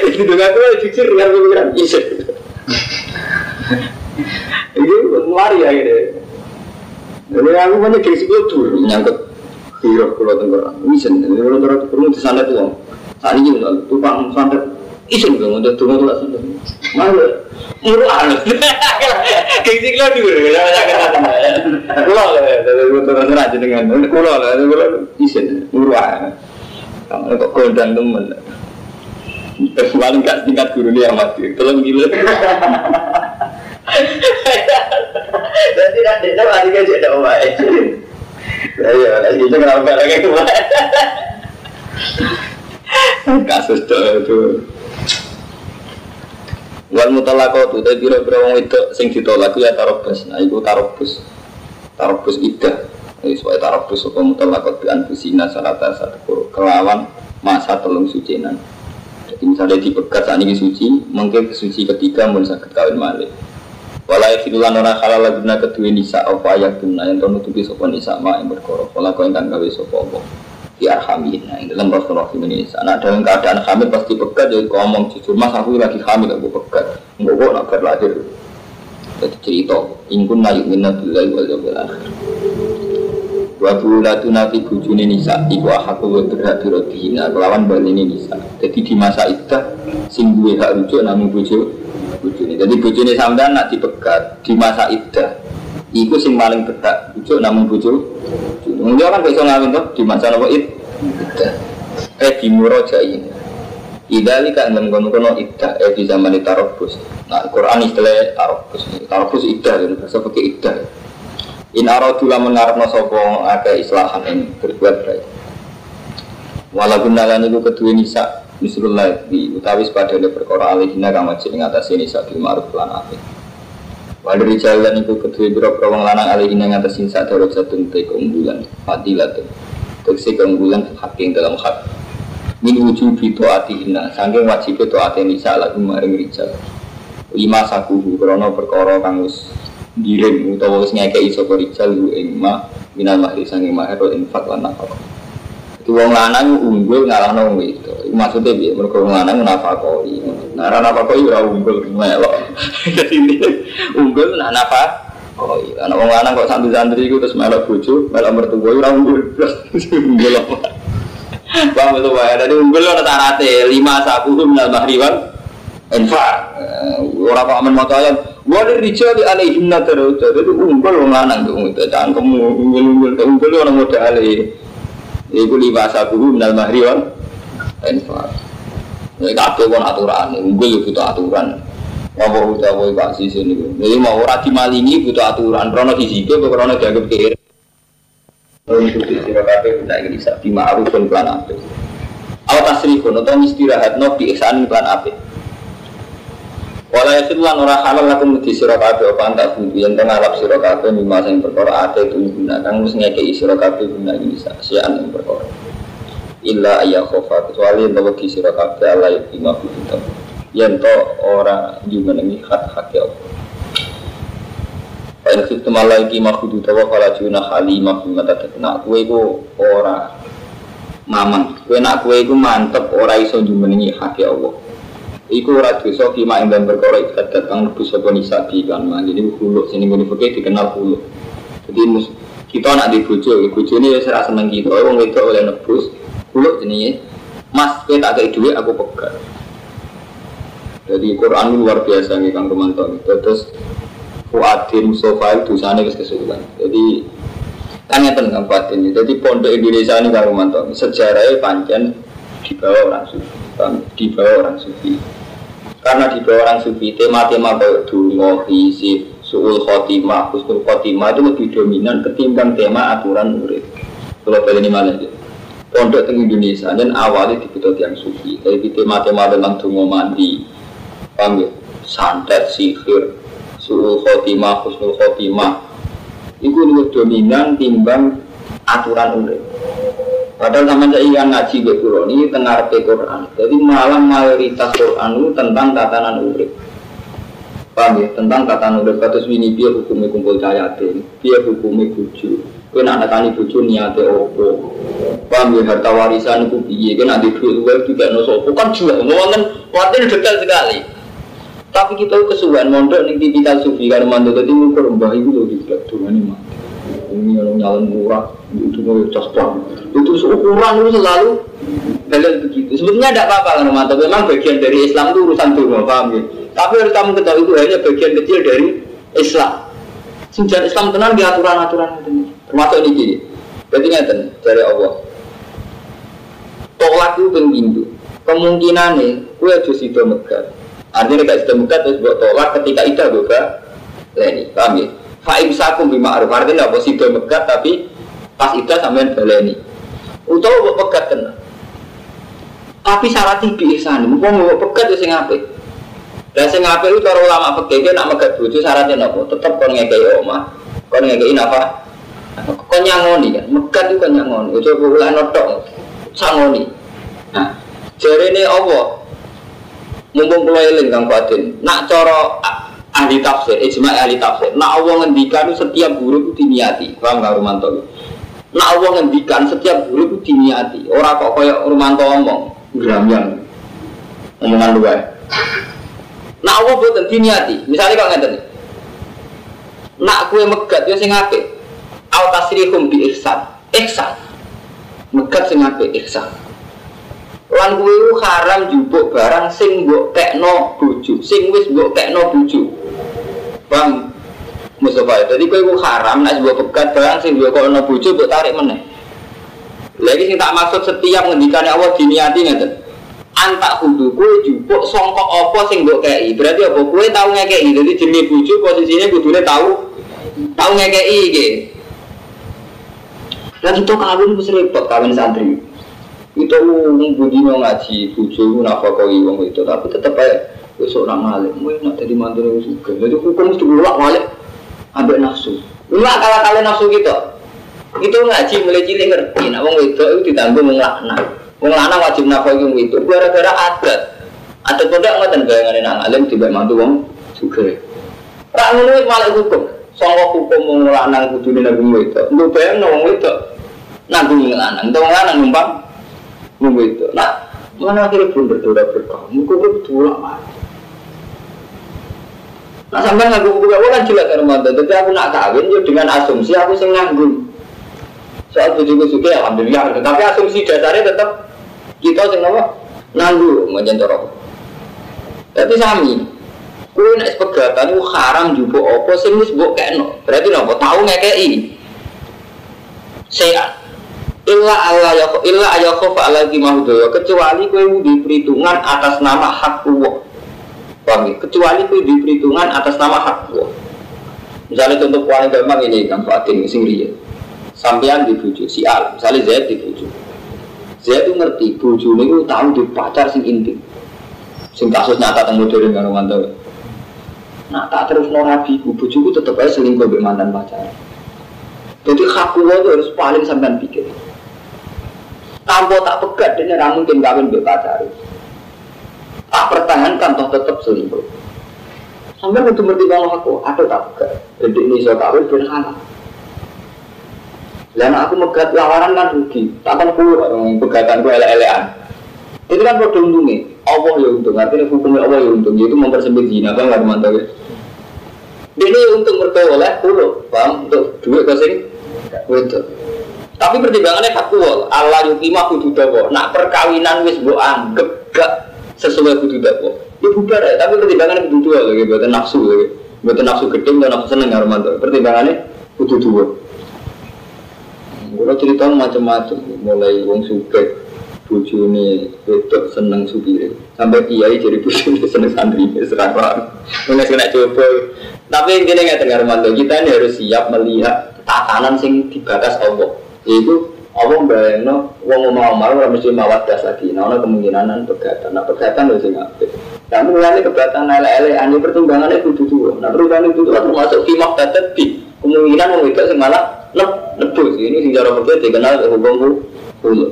itu dengan aku jujur dengan pemikiran iya. Ini lari ya gitu. Jadi aku banyak gengsi gue tuh nyangkut hero pulau tenggara. Isen, jadi pulau tenggara perlu di sana tuh. Saat ini tuh tukang santet gue udah tuh tuh santet. Malu murah loh. Gengsi gue dulu ya Kulo lah, dari motor aja dengan kulo lah, kulo murah. Kamu kok kondang temen. Paling gak tingkat guru dia mati. Tolong gila. Jadi nanti kita lagi kan jadi omai. Ayo, lagi itu kenapa lagi omai? kasus itu Wal mutalaqatu te pira-pira wong wedok sing ditolak ya tarobus. Nah iku tarobus. Tarobus iddah. Wis wae tarobus apa mutalaqat bi anfusina salata satu kelawan masa telung sucinan. Jadi misalnya dipegat saat ini suci, mungkin kesuci ketiga mun sakit kawin malih. Walai filulan orang halal guna kedua nisa apa ayat guna yang tahu nutupi sopan nisa ma yang berkorok. Walau kau ingkang gawe sopo di arhamin nah, dalam Rasulullah ini nah dalam keadaan hamil pasti pegat jadi ngomong jujur mas aku lagi hamil aku pegat. Enggak kok nak berlahir jadi cerita ingkun naik minat billahi wal yawmil akhir. Wa bulatu nafi bujuni nisa iku aku wa berhak birotihina kelawan balini nisa. Jadi di masa itu sing hak rujuk namun buju bujuni. Jadi bujuni sampean nak dipegat di masa itu Iku sing paling berhak rujuk namun buju Mungkin kan bisa ngawin tuh di masa nopo it. Eh di murojain. Idali kan dalam kono kono ida eh di zaman tarobus. Nah Quran istilah tarobus. Tarobus ida jadi bahasa pakai ida. In aradula mengarap sopo ada islahan yang berbuat baik. Walaupun nalan itu kedua nisa Misrullah di utawi sepada perkara alihina kang wajib ngatasi nisa bil ma'ruf lan. Walau jalan itu kedua biro wong lanang alih ini yang atas insa darah satu te keunggulan fadilah tuh Tegesi keunggulan yang dalam hak. Min wujud itu hati ina Sangking wajib itu hati nisa lagu maring rijal. Lima sakuhu krono perkara kang wis Giring utawa wis ngekei sapa rijal lu ing ma minal mahri sanging mahar infak nafkah. itu wong lanang unggul ngalahno wong itu. Maksudnya piye? Mergo wong lanang nafakoi. Nah, ora nafakoi ora unggul melok. [laughs] Jadi unggul nak nafak Oh iya, anak wong lanang kok santri-santri itu terus melok bojo, melok mertua ora unggul. [laughs] Unggul apa? Bang itu wae. Jadi unggul ana syaratnya lima sabuh minal mahriwan infak. Ora kok amen maca ayat Wali rijal di alaihim nadar Jadi unggul wong lanang tuh cangkem unggul-unggul unggul orang modal Iku lima sabuhu minal mahri wal infak. Ini kabeh kon aturan, unggul butuh aturan. Ngomong udah boy pak sisi ini. Jadi mau ora dimalingi butuh aturan. Rono di sini, rono dianggap kiri. Untuk sira kabeh kita ingin bisa dima'ruf plan apik. Aw tasrifun atau istirahat no bi ihsan plan apik. Wala yasil lan ora halal lakum di sira kabeh apa antak budu yen teng alap sira kabeh mimma sing perkara ate itu guna. Kang wis ngekeki sira kabeh guna bisa sian ing perkara. Illa ayya khofa kecuali yen wedi sira kabeh ala yima budu yen to ora jumenengi hak-hak ya Allah. Pak Insyaallah malah iki makhudu tawa kala juna hali makhluk mata nak kue ku ora mamang. Kue nak kue ku mantep ora iso jumenengi hak ya Allah Iku ora dosa kima ing dan perkara ikat datang lebih sapa nisa di kan mah. Jadi hulu sini ngene fikih dikenal hulu. Jadi kita nak di bojo, bojone wis ora seneng kita, wong wedok oleh nebus hulu jenenge. Mas, kowe tak kei dhuwit aku pegat. Jadi Quran luar biasa nih Kang Romanto. Terus Fuadin Mustafa itu sana kesulitan. Jadi kan ngeten Kang. Jadi pondok Indonesia ini Kang Romanto. Sejarahnya panjang di bawah orang sufi, di bawah orang sufi karena di orang sufi tema-tema kayak dungo, hisif, suul khotimah, husnul khotimah itu lebih dominan ketimbang tema aturan murid. Kalau balik ini mana ya? Pondok di Indonesia dan awalnya dibutuh yang sufi. Jadi tema-tema tentang dungo mandi, paham ya? Santet, sihir, suul khotimah, husnul khotimah. Itu lebih dominan timbang aturan murid. Padahal sama saya yang ngaji ke Quran ini tengah ke Quran. Jadi malah mayoritas Quran itu tentang tatanan urip. Paham ya? Tentang tatanan urip. Katus ini dia hukumnya kumpul cayatin, dia hukumnya buju. Kau nak nakani buju niatnya opo. Paham ya? Harta warisan itu biye. Kau nak di duit luar juga nosopo. Kan juga. Ngomongin, waktu detail sekali. Tapi kita kesuwen mondok nih tipikal sufi karena mandor tadi ngukur mbah itu loh di ini mah. Ini kalau nyalon murah itu mau cosplay itu ukuran itu selalu dalil begitu. Sebetulnya tidak apa-apa kan Romanto. Memang bagian dari Islam itu urusan dunia, paham ya? Tapi harus kamu ketahui itu hanya bagian kecil dari Islam. Sejarah Islam tenang di aturan-aturan itu. Termasuk ini gini. Berarti ngeten dari Allah. Tolak itu pengindu. Kemungkinan nih, gue harus itu megat. Artinya gak sudah megat terus buat tolak ketika itu buka leni, paham ya? Fa'im sakum bima arif. Artinya apa sih megat tapi pas itu sampean baleni utawa mbok pegat kena Tapi syarat tibi ihsan, mau mau pekat ya sing apik. Dan sing apik itu cara ulama fikih nak megat bojo syaratnya nopo? Tetep kon ngekei omah, kon ngekei napa? Kon nyangoni kan, megat itu kon nyangoni. Ojo ulah notok, sangoni. Nah, ini Allah mumpung kula eling Kang Fatin, nak cara ahli tafsir, ijma ahli tafsir. Nak Allah ngendikan setiap guru itu diniati. Paham Kang Rumanto? Nak Allah ngendikan setiap guru itu diniati. Orang kok kaya Rumanto ngomong, yang omongan luar. Nak Allah buatan diniati. Misalnya kalau ngeten Nak kue megat ya sing apik. Au tasrihum bi ihsan. Ihsan. Megat sing apik ihsan lan kuwi haram jupuk barang sing mbok tekno bojo sing wis mbok tekno bojo bang Mustafa jadi kuwi haram nek mbok pegat barang sing mbok tekno bojo mbok tarik meneh. Lagi sing tak maksud setiap ngendikane Allah diniati ngeten antak kudu kue jupuk songkok apa sing mbok kei? Berarti apa? Kue tahu ngekei jadi jenis bojo posisinya kudune tahu tahu ngekei iki. Lagi tuh kawin wis repot kawin santri. Itu wong budino ngaji bujo nafakoi wong itu. Tapi tetap aja besok nak malik mau nak jadi mantu yang suka jadi hukum itu ulak malik ambil nafsu. Ulak kalau kalian nafsu gitu itu ngaji mulai cilik ngerti nak wong itu itu ditanggung wong lakna wong lakna wajib wong itu gara-gara adat. Adat tidak ngoten bayangan nang alim tiba mantu wong suka rak ngono malik hukum. Sangka hukum wong lanang kudune nanggung itu lu bayang wong itu nanggung lanang wong lanang numpang nunggu itu. Nah, mana akhirnya belum berdoa berkah, mungkin tulak mati. Nah sampai nggak buka jelas kan Ramadan. Tapi aku nak kawin ya dengan asumsi aku sing nganggung. Soal bujuku suka alhamdulillah. Tapi asumsi dasarnya tetap kita sing apa? Nanggung menyentuh Tapi sami. Kue nak pegatan itu haram juga apa sing wis mbok kekno. Berarti nopo tahu ngekei. Sehat illa Allah ya illa ayakhofa ala mahudaya kecuali kowe di perhitungan atas nama hak Allah ya? kecuali kowe di perhitungan atas nama hak Allah. Misalnya contoh paling gampang ini kan Fatin sing riya. Sampean dibujuk si Al misalnya Zaid dibujuk. Zaid itu ngerti bujuk ini tahu di pacar sing intim sing kasus nyata tentang modern kan mantap nah tak terus no nabi bujuku tetap aja selingkuh dengan mantan pacar. Jadi hak Allah itu harus paling sampean pikir. Tanpa tak pegat dia mungkin kawin be pacar. Tak pertahankan toh tetap selingkuh. Sampai untuk bertimbang aku, ada tak pegat. Jadi ini saya kawin ben halal. Dan aku megat lawaran kan rugi, tak akan keluar pegatan gue ele-elean. Itu kan produk untungnya, Allah ya untung, artinya hukumnya Allah ya untung, itu mempersempit zina, kan nggak mantap ya. Ini untung mereka oleh pulau, paham? Untuk duit ke sini, itu. Tapi pertimbangannya faktual. Allah yukima kudu dawa. Nak perkawinan wis mbok anggap gak sesuai kudu dawa. Ya bubar ya, tapi pertimbangannya kudu dua lagi, buatan nafsu lagi. Buatan nafsu gedeng dan nafsu seneng Armando. Pertimbangannya kudu dua. Kalau cerita macam-macam, mulai wong suke, bujuni itu seneng supir, sampai kiai jadi bujuni seneng santri, serang Mulai kena coba. Tapi intinya nggak dengar mantu kita ini harus siap melihat tatanan sing dibatas Allah itu apa bayangno wong mau mau ora mesti das lagi. Nah kemungkinan pegatan. Nah pegatan lho sing apik. Nah mulane kebatan ele-ele ane pertimbangannya kudu tuwa nah pertimbangan itu termasuk kimah tadi kemungkinan wong itu sing malah nebus ini sing cara fikih dikenal hukum hulu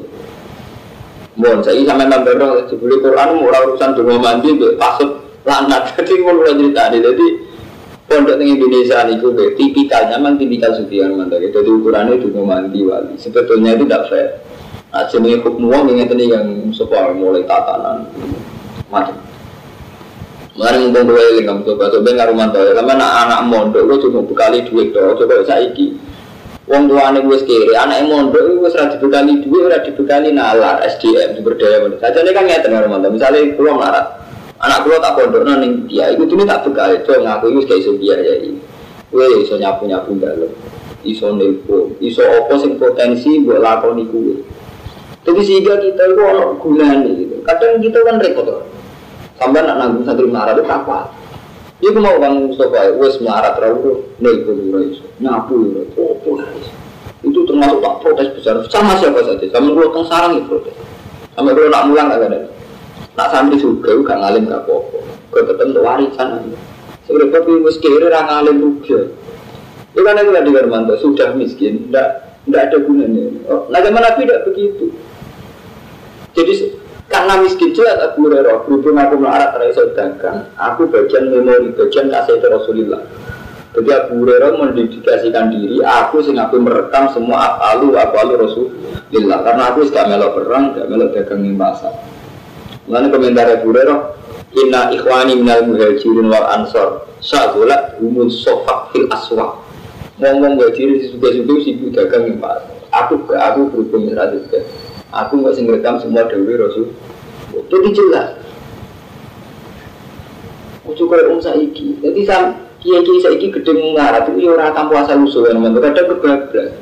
Bon, saya sampai membero sebelum Quran ora urusan donga mandi pasut lanat jadi [laughs] mau cerita jadi pondok di Indonesia itu tipikalnya memang tipikal sufian mandiri jadi ukurannya juga mandi wali. Sebetulnya itu tidak fair. Nah jenis hukum uang yang ini yang sebuah mulai tatanan. Macam Mari mumpung dua ini kamu coba coba rumah ya. Karena anak anak mondok gue cuma bekali duit doh coba saya iki Wong tua nih gue sekiri, anak yang mondok gue serah dibekali duit, serah dibekali nalar, SDM, sumber daya. Saja ini kan nggak rumah misalnya pulang larat, Anak kulo tak pondok neng dia, itu tuh tak bekal itu ngaku itu kayak iso biaya ini. Gue iso nyapu nyapu dalam, iso nelpon, iso opo sing potensi buat lakoni kue. Tapi sehingga kita itu orang gunanya gitu. Kadang kita kan repot tuh. Sampai nak nanggung santri marah itu apa? Iku mau bang Mustafa, wes marah terlalu nelpon ora iso, nyapu ora opo Itu termasuk tak protes besar sama siapa saja. Sama gue teng sarang itu protes. Sampai gue nak mulang agak ada. Nak santri juga gak ngalim gak apa-apa. Tetap untuk warisan. Sebenarnya tapi miskin orang ngalim juga. Itu kan itu tadi Hermanto sudah miskin, tidak ada gunanya. Oh, nah zaman Nabi tidak begitu. Jadi karena miskin jelas Abu Hurairah berhubung aku melarat terasa dagang, aku bagian memori, bagian kasih Rasulullah. Jadi Abu Hurairah mendedikasikan diri, aku sing aku merekam semua apalu apalu Rasulullah. Karena aku sudah melo perang, sudah melo dagang di pasar. Lalu komentar Abu Hurairah, Inna ikhwani minal muhajirin wal ansor, syagulat umun sofak fil aswak ngomong gak diri suka-suka si dagang yang pas aku ke aku berhubung seratus ke aku nggak sing rekam semua dewi rasul. Itu jelas. Ucu kaya om saiki, jadi sam kiai kiai saiki gede mengarat itu ya orang tanpa asal usul kadang kebablas.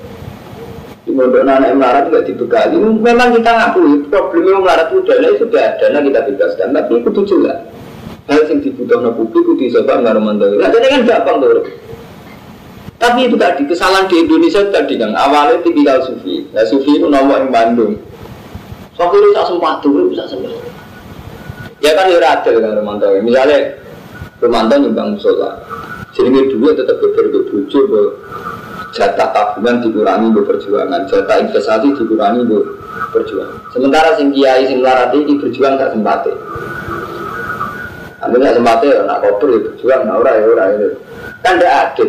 Di mondok anak melarat nggak dibekali. Memang kita ngakui problemnya melarat itu dana sudah ada, nah kita bebaskan. Tapi itu jelas. Hal yang dibutuhkan publik itu disebut nggak romantis. Nah jadi kan gampang tuh. Tapi itu tadi kesalahan di Indonesia tadi kan awalnya tipikal sufi. Nah sufi itu nomor yang Bandung. Sufi itu tak sempat tuh, bisa sempat. Ya kan ya adil kan Romanto. Misalnya Romanto nyumbang musola, jadi dulu tetap berbeda bahwa jatah tabungan dikurangi bu perjuangan, jatah investasi dikurangi bu perjuangan. Sementara sing kiai sing larat ini berjuang tak sempat. Anda nggak sempat ya, nak koper ya berjuang, nah ora ya ora ya. Kan tidak adil.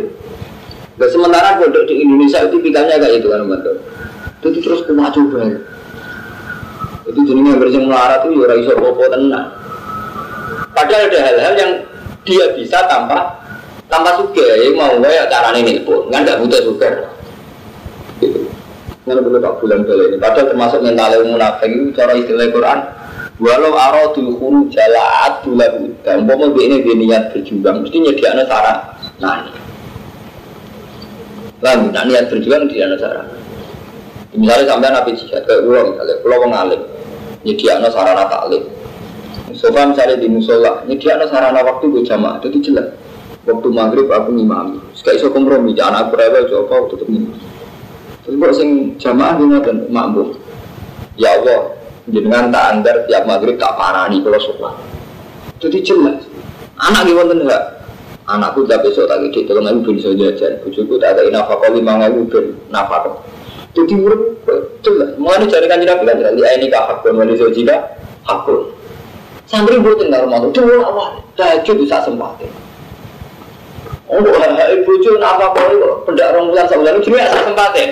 Nah, sementara pondok di Indonesia itu tipikalnya kayak itu kan betul. Itu terus kuat coba. Itu jenisnya bersih melarat itu ya iso popo tenang. Padahal ada hal-hal yang dia bisa tanpa tanpa suka ya mau gue ya caranya pun kan nggak butuh suka. Gitu. Nggak perlu tak bulan kali ini. Padahal termasuk mental munafik itu cara istilah Quran. Walau aradul khuru jalaat bulan dan mau ini dia niat berjuang mesti nyediakan sarana. Nah, Lan, nak niat berjuang di cara. Misalnya sampai nabi jihad ke pulau misalnya, pulau mengalim, nyediakan sarana taklim. Sofa misalnya di musola, nyediakan sarana waktu gue jamaah, itu jelas. Waktu maghrib aku ngimami, sekali so kompromi, jangan aku rewel, coba aku tetap ngimami. Terus kok sing jamaah ini dan mampu. Ya Allah, jenengan tak anggar tiap maghrib tak parani kalau sholat. Jadi jelas. Anak gimana enggak? anakku udah besok tak gede tolong aku bisa jajan bujuku tak ada nafkah lima ribu ben nafkah jadi urut mau ada cari kan nabi kan di ini kah hakun wali jika hakun santri buat tinggal rumah tuh dua awal tahajud bisa sempat Oh, hai bujuk apa kau pendak orang bulan sebulan itu cuma saat sempat ya.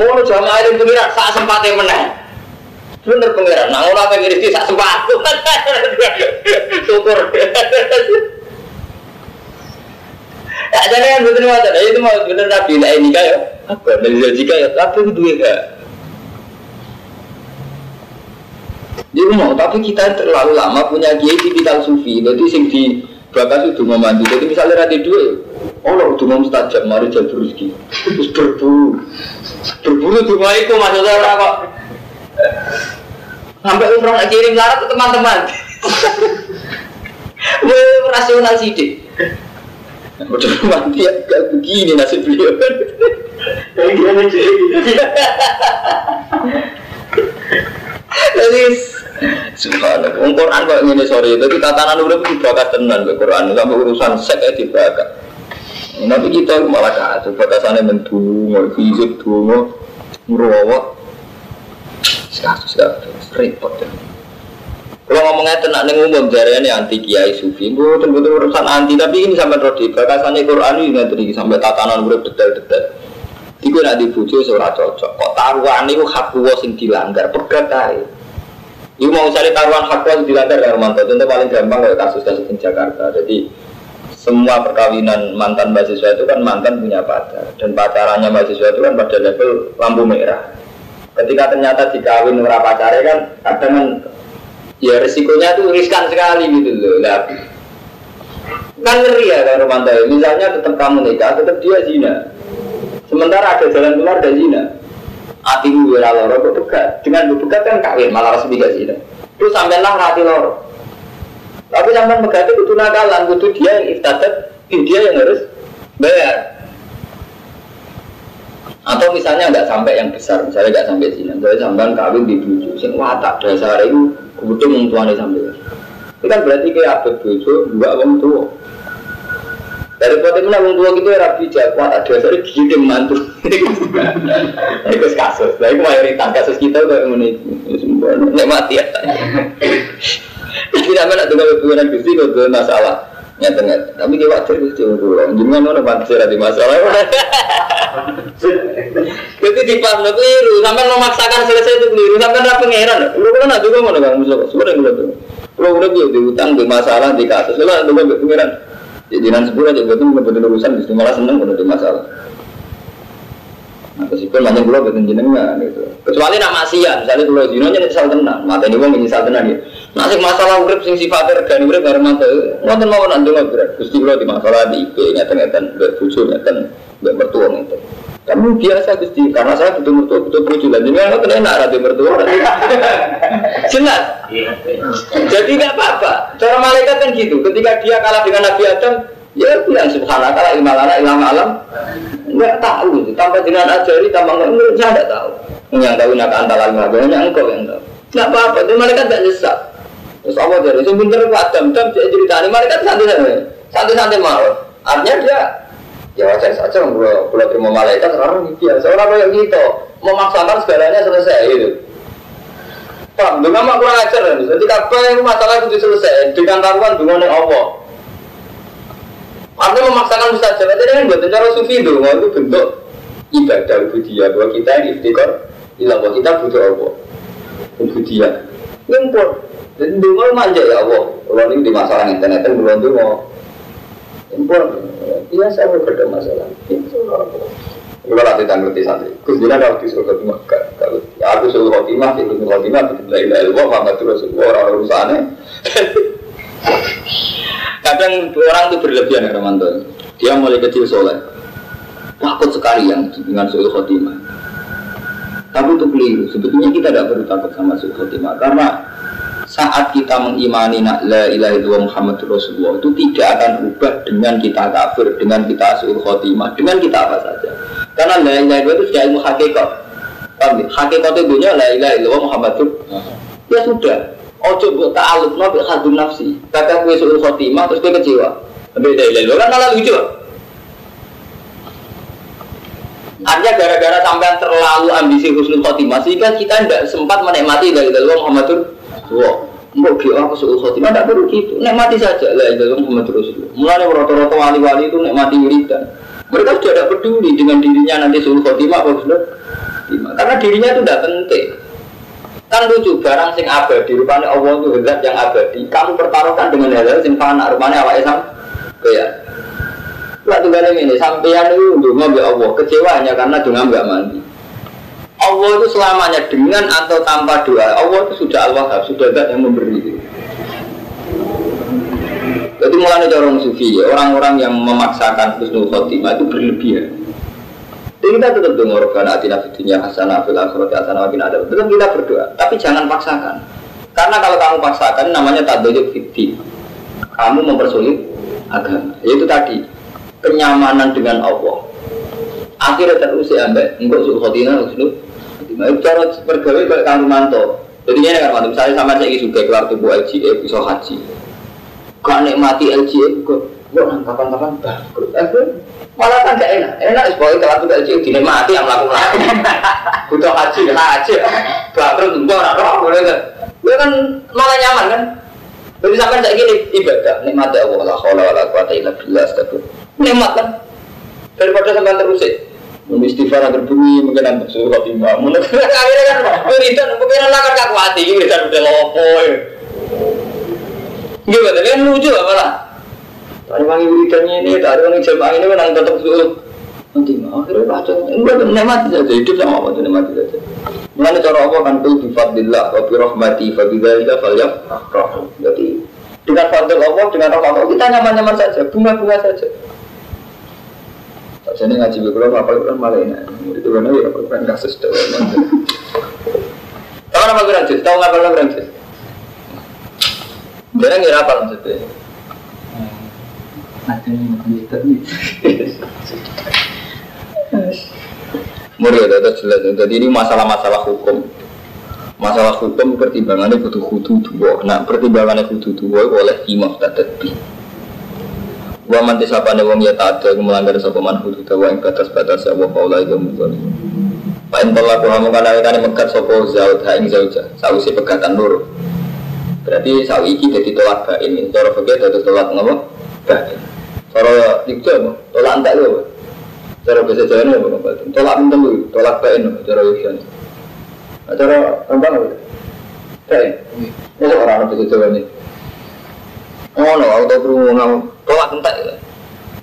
Mau jamaah itu pengiran saat sempat ya menang. Bener pengiran, nah orang pengiran saat sempat. [laughs] Syukur. Tak ada yang betul macam itu mau betul nabi lah ini kayak apa dari jika ya tapi itu ya Jadi mau tapi kita terlalu lama punya kiai tipikal sufi, jadi sing di bakas itu mau mandi. Jadi misalnya rati dua, oh lo udah mau mustajab, mari jalur rezeki. Terus berburu, berburu mau ikut maksudnya orang kok. Sampai umroh nak kirim larat ke teman-teman. [laughs] Wah, rasional sih Udah mati ya, gak begini nasib beliau. Kayak gimana? Jadi, Subhanallah, Quran kok ngene sore, tapi tatanan urip itu bakat tenan ke Quran, sampai urusan sek dibakat. Tapi kita malah kacau, batasannya mendungo, fisik dungo, ngerawat. Sekarang, sekarang, repot ya. Kalau ngomongnya tenang nih umum jari ini anti kiai sufi, betul betul urusan anti. Tapi ini sampai rodi bakasannya Quran ini nggak terjadi sampai tatanan udah detail-detail. Iku nak dibujuk seorang cocok. Kok taruhan itu hak gua sing dilanggar, pegat aja. Iku mau cari taruhan hak gua dilanggar kan mantan. Tentu paling gampang kayak kasus-kasus di Jakarta. Jadi semua perkawinan mantan mahasiswa itu kan mantan punya pacar dan pacarannya mahasiswa itu kan pada level lampu merah. Ketika ternyata dikawin ora pacarnya kan kadang kan ya resikonya tuh riskan sekali gitu loh nah, kan ngeri ya kan Romanto misalnya tetap kamu nikah tetap dia zina sementara ada jalan keluar dari zina hati gue loro kok pegat dengan pegat kan kawin malah resmi gak zina terus sampai lah hati loro tapi sampai pegat itu kudu nakalan kudu dia yang iftadat dia yang harus bayar Atau misalnya nggak sampai yang besar, misalnya nggak sampai zina, misalnya sampean kawin di bujuk, sing watak dasar itu kebetulan orang tuanya sampai. Itu kan berarti kayak abad bujuk, dua orang tua. Dari kota itu orang tua gitu ya rapi jak, watak dasar gede mantu. Itu kasus, nah itu mayoritas kasus kita kayak ini, ini mati ya. Kita mana tuh kalau hubungan gusti kalau masalah nyata nyata. Tapi dia wajar gusti ulang. Jangan mana pantas ada masalah. Jadi di pas lo keliru, sampai memaksakan selesai itu keliru, sampai ada pangeran. Lu kan ada juga mana bang musuh, sudah gue tuh. Lu udah gue di utang di masalah di kasus, ada juga pangeran. Jadi nanti sebulan aja tuh nggak urusan, justru malah seneng kalau ada masalah. Nah, meskipun macam pulau betul jenengan gitu. Kecuali nak maksiat, misalnya pulau zino nya nyesal tenang, mata ini wong nyesal tenang ya. Nasib masalah urip sing sifatnya regani urip bareng mata, ngoten mau nak dengar berat. Gusti pulau di masalah di IP ngeten-ngeten, mbek bojo ngeten, mbek mertua ngeten. Kamu biasa Gusti, karena saya butuh mertua, butuh bojo dan jenengan ngoten enak rada mertua. Jelas. Jadi nggak apa-apa. Cara malaikat kan gitu. Ketika dia kalah dengan Nabi Adam, ya bilang subhanallah ilmalana ilmu alam nggak tahu. Tanpa dengan ajari tanpa nggak saya nggak tahu. Yang tahu nak antara lima. Hanya engkau yang tahu. Nggak apa-apa. Itu mereka tidak nyesat terus apa jadi sebentar padam dam cerita ini mereka santai-santai. Santai-santai mau artinya dia ya wajar saja kalau kalau terima malaikat orang biasa orang yang gitu memaksakan segalanya selesai itu Paham, dengan mak kurang ajar Jadi apa yang masalah itu selesai dengan taruhan dengan Allah. Artinya memaksakan mustajab itu kan buat cara sufi itu, itu bentuk ibadah budaya bahwa kita ini ilah bahwa kita butuh Allah. Budaya. Ngumpul. Dan dulu manja ya Allah. Kalau ini di masalah internet kan belum dulu. Ngumpul. Biasa ada masalah. Kalau nanti tak ngerti santri, Dina kalau di surga itu kalau aku suruh khotimah, itu suruh khotimah, itu la ilaha illallah, Muhammad Rasulullah, orang urusannya. Kadang orang itu berlebihan ya Romanto. Dia mulai kecil soleh. Takut sekali yang dengan suul khotimah. Tapi itu keliru. Sebetulnya kita tidak perlu takut sama suul khotimah. Karena saat kita mengimani la ilaha illallah Muhammad Rasulullah itu tidak akan berubah dengan kita kafir, dengan kita suul khotimah, dengan kita apa saja. Karena la ilaha illallah itu sudah ilmu hakikat. Paham Hakikat itu la ilaha illallah Muhammad Ya sudah, Ojo buat ta'aluk nabi hadum nafsi. Kata gue suruh khotimah terus gue kecewa. Beda ilah kan malah lucu. Artinya gara-gara sampai terlalu ambisi husnul khotimah sehingga kita tidak sempat menikmati dari dalam Muhammadur Wah, Mbok dia aku suruh khotimah tidak perlu gitu. Nikmati saja lah dalam Muhammad Rasulullah. Mulai rata-rata wali-wali itu nikmati wiridan. Mereka sudah tidak peduli dengan dirinya nanti suruh khotimah apa Karena dirinya itu tidak penting. Kan lucu barang sing abadi rupanya Allah itu zat yang abadi. Kamu pertaruhkan dengan hal-hal sing fana rupanya awak Islam. Kayak Waktu kali ini sampean itu dunga ya Allah kecewa hanya karena dunga nggak mandi. Allah itu selamanya dengan atau tanpa doa. Allah itu sudah Allah sudah zat yang memberi. Jadi mulai orang sufi orang-orang yang memaksakan husnul khotimah itu berlebihan. Jadi kita tetap dengar karena atina fitunya hasanah fil akhirati hasanah wakin ada. Tetap kita berdoa, tapi jangan paksakan. Karena kalau kamu paksakan namanya tadoyuk fiti. Kamu mempersulit agama. Yaitu tadi kenyamanan dengan Allah. Akhirnya terusik ambek enggak suruh khotina uslu. Itu cara bergawe kayak kamu manto. Jadi ini kan. Misalnya sama saya juga keluar tubuh LGE bisa haji. Gak nikmati LGE kok. Kok kapan-kapan bangkrut. Malah kan gak enak. Enak es boy kalau tidak haji dinikmati yang melakukan. Butuh haji, haji. Bangkrut tunggu orang roh boleh kan. Dia kan malah nyaman kan. Jadi sampai saya gini ibadah nikmati Allah la haula wala quwata illa billah astagfir. Nikmat kan. Daripada sampai terus Mungkin istighfar agar bumi mungkin nanti suruh khotimah. Mungkin akhirnya kan wiridan mungkin lah kan kaku hati wiridan udah lopo. Gimana? Kan lucu apa lah? Tadi wangi wiridannya ini, tadi wangi jamaah ini menang tetap suruh nanti akhirnya baca enggak nikmati saja hidup sama apa tuh nikmati saja mulai cara apa kan tuh bifadillah wa bi rahmati fa bidzalika falyafrahu jadi dengan fadil Allah dengan rahmat Allah kita nyaman-nyaman saja bunga-bunga saja Jadi ngaji beberapa apa itu malah ini itu kan ya apa kan kasus tahu tahu apa kurang jus tahu apa kurang jus dia ngira apa maksudnya ada yang menjadi Murid itu jelas. Jadi ini masalah-masalah hukum. Masalah hukum pertimbangannya butuh kudu dua. Nah pertimbangannya kudu dua oleh imam tadi. Wa man tisapane wong ya ta'adda melanggar sapa man hudud wa ing batas-batas ya wa qaula ya muzali. Pak entolak kamu kana kana megat sapa zaud ha ing zauja. Sausi pegatan loro. Berarti sawi iki dadi tolak bain. Cara fikih dadi tolak ngapa? Bain. Cara dikjo tolak entek lho. Cara bahasa Jawa ini apa? Tolak minta lu, tolak bain, cara Yusyan. Nah, cara rembang. Ini orang bahasa Jawa ini. Oh no, aku tahu perlu ngomong tolak entek ya.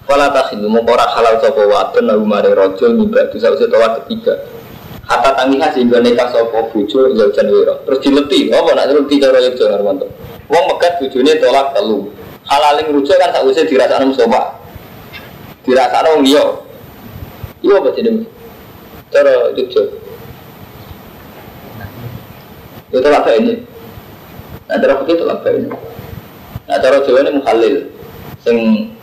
Fala takhilu mau ora halal sapa wadon lalu mari rajul nyibak dosa usah tolak ketiga. Hatta tangiha sehingga nikah sapa bojo ya jan wira. Terus dileti, apa nak dileti cara yo Jan Armanto. Wong megat bojone tolak telu. Halaling rujuk kan sakwise dirasakno musofa. Dirasakno wong liya. Iya apa jenenge? Cara itu Itu tolak ini. Nah, cara begitu tolak ini. Nah, cara Jawa ini mukhalil. Sing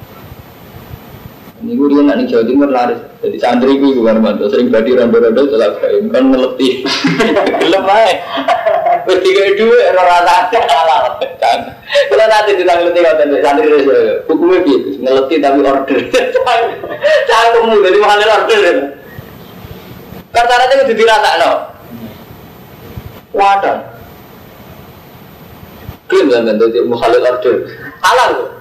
ini gue dia nanti Jawa Timur laris. Jadi santri gue gue Armanto sering badi rondo-rondo tolak kain kan ngeleti. Gelap aja. Wes tiga dua rata halal. Kan. Kalau nanti kita ngeleti kalau santri Jawa, hukumnya gitu. Ngeleti tapi order. [laughs] Cangkemmu dari mukhalil order. Karena syaratnya itu dirasa no. Wadah. Klaim kan kan jadi mukhalil order. Halal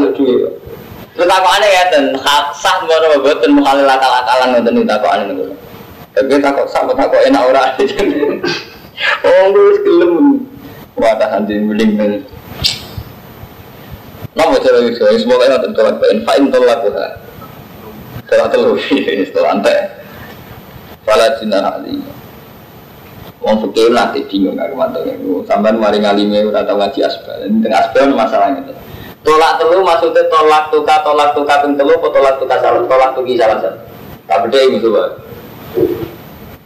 kok dulu. Terus ya dan sah ngono mboten mukhalil akal-akalan ngoten iki takok aneh ngono. Tapi takok sak takok enak ora. [laughs] Oh wis gelem. Wadah anjing mending men. Nama cara itu, semoga ini tentu lagi, fa'in tolak buha. Tolak telu, ini setelah ante. Fala jinah ali. Wong fikih nanti bingung aku mantap itu. Sampai mari ngalime tahu ngaji asbal. Ini tengah asbal masalahnya. Tolak telu maksudnya tolak tuka tolak tuka ping telu atau tolak tuka salah tolak tuki salah satu. Tak beda ini coba.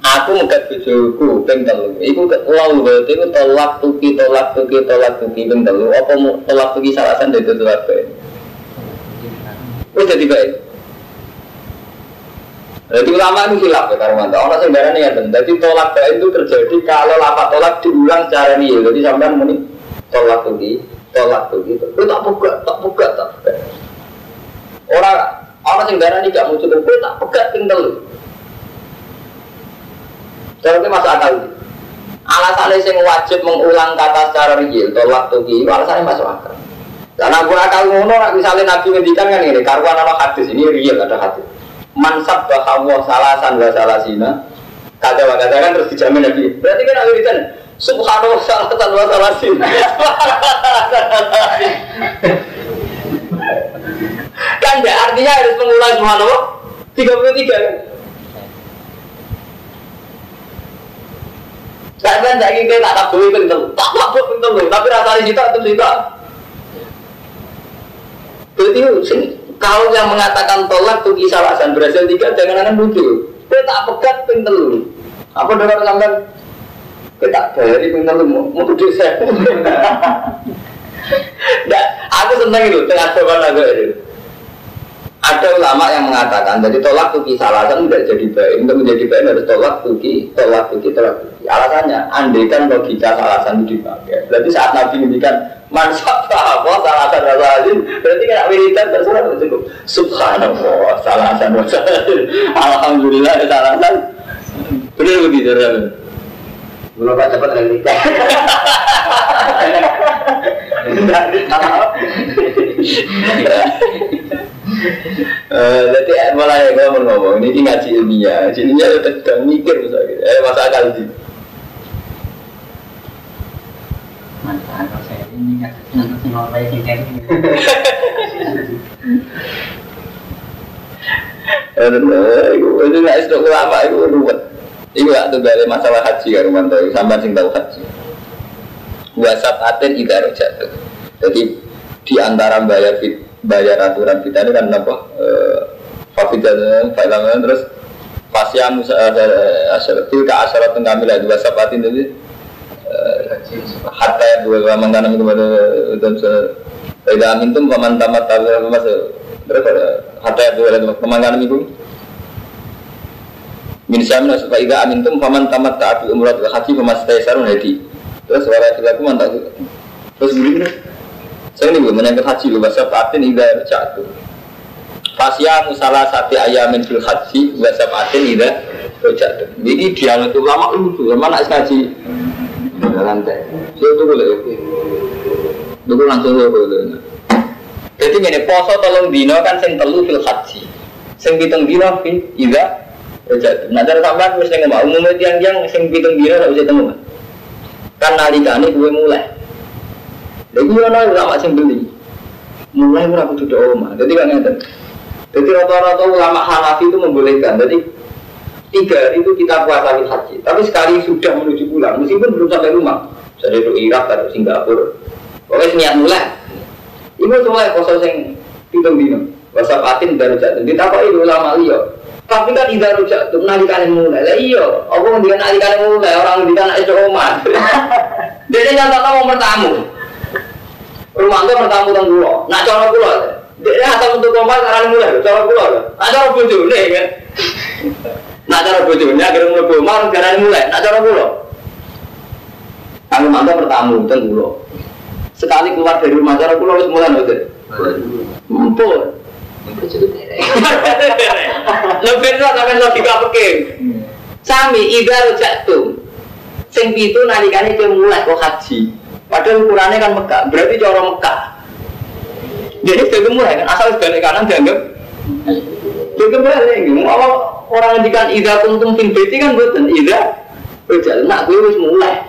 Aku ngekat bujuku ping telu. Iku lalu berarti itu tolak tuki tolak tuki tolak tuki ping telu. Apa tolak tuki salah satu itu tolak baik. Wes jadi baik. Jadi ulama itu hilaf ya Karmanto. Orang sembarangan ya Jadi tolak baik itu terjadi kalau lapak tolak diulang secara real. Jadi sampai muni tolak tuki, tolak tuki. Itu tak buka, tak buka, tak buka. Orang orang sembarangan ini gak mau cukup. tak buka tinggal. Jadi masuk akal. Alasannya sing wajib mengulang kata secara real, tolak tuki. Alasannya masuk akal. Karena gue akal ngono, misalnya Nabi ngendikan kan ini, karuan ada hadis ini real ada hadis mansab bahwa salasan wa salasina kata kata kan terus dijamin lagi berarti kan aku kan subhanallah salasan wa salasina kan ya artinya harus mengulang subhanallah 33 kan Kan saya ingin tak boleh penting, tak boleh penting, tapi rasanya kita itu. Berarti sing kalau yang mengatakan tolak tuh kisah alasan berhasil tiga jangan akan lucu. Kita tak pegat ping telu. Apa dengar sampean? Kita bayari ping telu mau mau tujuh saya. [laughs] Nah, aku seneng itu tengah coba lagu itu. Ada ulama yang mengatakan, jadi tolak tuki alasan tidak jadi baik. Untuk menjadi baik harus tolak tuki, tolak tuki, tolak tuki. Alasannya, andai kan logika alasan itu dipakai. Berarti saat Nabi menghentikan manfaat apa salasan wasalin, berarti kan wiridan terserah cukup. Subhanallah, salasan wasalin. Alhamdulillah, salasan. Benar begitu, Belum pak cepat lagi nikah. Eh, Jadi mulai ngomong ngomong ini ngaji ilmiah, ngaji ilmiah udah sedang mikir misalnya, eh masa akal sih. Manfaat kalau saya ini nggak baik yang kayak gini. Eh, itu nggak itu ulama itu ruwet. Itu nggak tuh dari masalah haji kan Romanto, sampai sing tahu haji. Wasat aten tidak jatuh. Jadi di antara bayar fit, bayar aturan kita ini kan apa? Fafidah, fafidah terus Fasya Musa asyaratil ka asyarat kamilah dua sapatin tadi hatta ya dua lama tanam kepada dan tidak amintum paman tamat tamat masuk berapa hatta ya dua lama tanam itu Min syamna supaya ida amintum faman tamat ta'abi umrat wa haji famastaisaron hadi. Terus wala dilaku mantap. Terus begini. Saya ini menyangkut haji loh, bahasa patin ida jatuh. Fasya musalah sati ayamin fil haji, bahasa patin ida jatuh. Ini dialog ulama lucu, mana haji? Dalam teh. Saya tuh boleh. Dulu langsung saya boleh. Jadi ini poso tolong dino kan sing telu fil haji. Sing pitung dino fil ida jatuh. Nah cara sampean wis ning omah umumnya tiang-tiang sing pitung dino ora usah temu. Kan nalikane gue mulai. Lha iki ono ulama sing beli. Mulai ora kudu do omah. Jadi kan ngeten. Jadi rata-rata ulama Hanafi itu membolehkan. Jadi tiga hari itu kita puasa fil haji. Tapi sekali sudah menuju pulang, meskipun belum sampai rumah. Jadi itu Irak atau Singapura. Pokoknya niat mulai. Ibu mulai poso sing pitung dino. Puasa patin baru jatuh. Ditakoki ulama liya. Tapi kan tidak rujak tuh nalikan mulai. Lah iya, apa ngendikan nalikan mulai orang ngendikan itu omah. Dia nyata mau bertamu. Rumah itu bertamu tentang pulau. Nak cara pulau. Dia asal untuk omah karena mulai. Cara pulau. Nak cara bojo nih kan. Nak cara bojo nih agar mulai omah karena mulai. Nak cara pulau. Kalau mantap bertamu tentang pulau. Sekali keluar dari rumah cara pulau harus mulai nanti. Mumpul. Lebih itu sampai logika peking. Sami ida jatuh. Sing pitu nalikane ke mulai kok haji. Padahal ukurannya kan Mekah, berarti cara Mekah. Jadi sudah mulai kan asal balik kanan dianggap Itu balik, kalau orang ngendikan ida kuntum fin beti kan buatan ida Rujak, nak gue harus mulai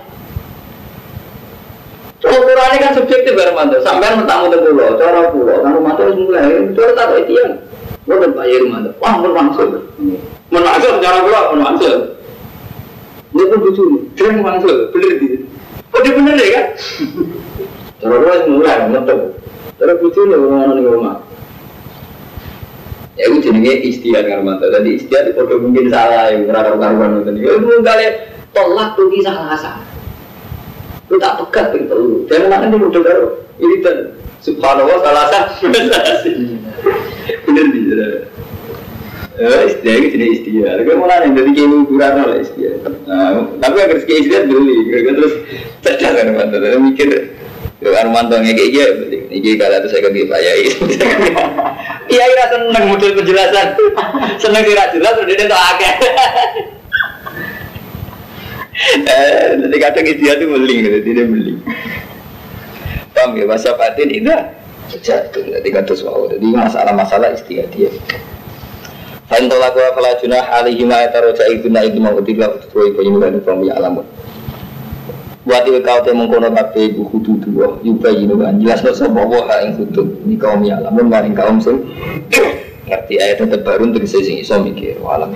Ukurannya kan subjektif Hermanto, sampai bertamu ke pulau, cara pulau, kan Hermanto harus mulai, cara tak itu yang Bukan Pak Hermanto, wah bermaksud Menmaksud cara pulau, menmaksud Ini pun lucu. Nih, dia menmaksud, bener gitu Oh dia bener deh kan? Cara pulau harus mulai, ngetok Cara lucu nih, orang-orang di rumah. Ya itu jenenge istiad Hermanto, jadi istiad itu mungkin salah, yang karuan-karuan Ya itu kali tolak tuh kisah rasa lu tak pegat itu lu jangan nanti udah karo ini dan subhanallah salah sah bener di Ya, istilah itu jenis istilah. Kalau mau nanya dari kiai ukuran lah istilah. Tapi agar sekian istilah beli, terus cerdas kan mantu. Terus mikir, ya kan mantu kayak gini, ini kalau itu saya kaki pak Yai. Iya, iya seneng model penjelasan, seneng tidak jelas, udah tak akeh. [laughs] [laughs] Eh, nanti kadang istilah itu meling, gitu, tidak meling. Paham ya, masa batin itu jatuh, nanti kata suau. Jadi masalah-masalah istilah dia. Wa fala junah alihi ma yataroja itu na itu mau tiga tuh ibu kan kamu ya alamun. Buat itu kau teh mengkono kafe ibu kudu dua, yuba ini kan jelas lo sebab wa ing kudu ini kaum ya alamun maring kaum sing ngerti ayat terbaru untuk sesi iso mikir alam.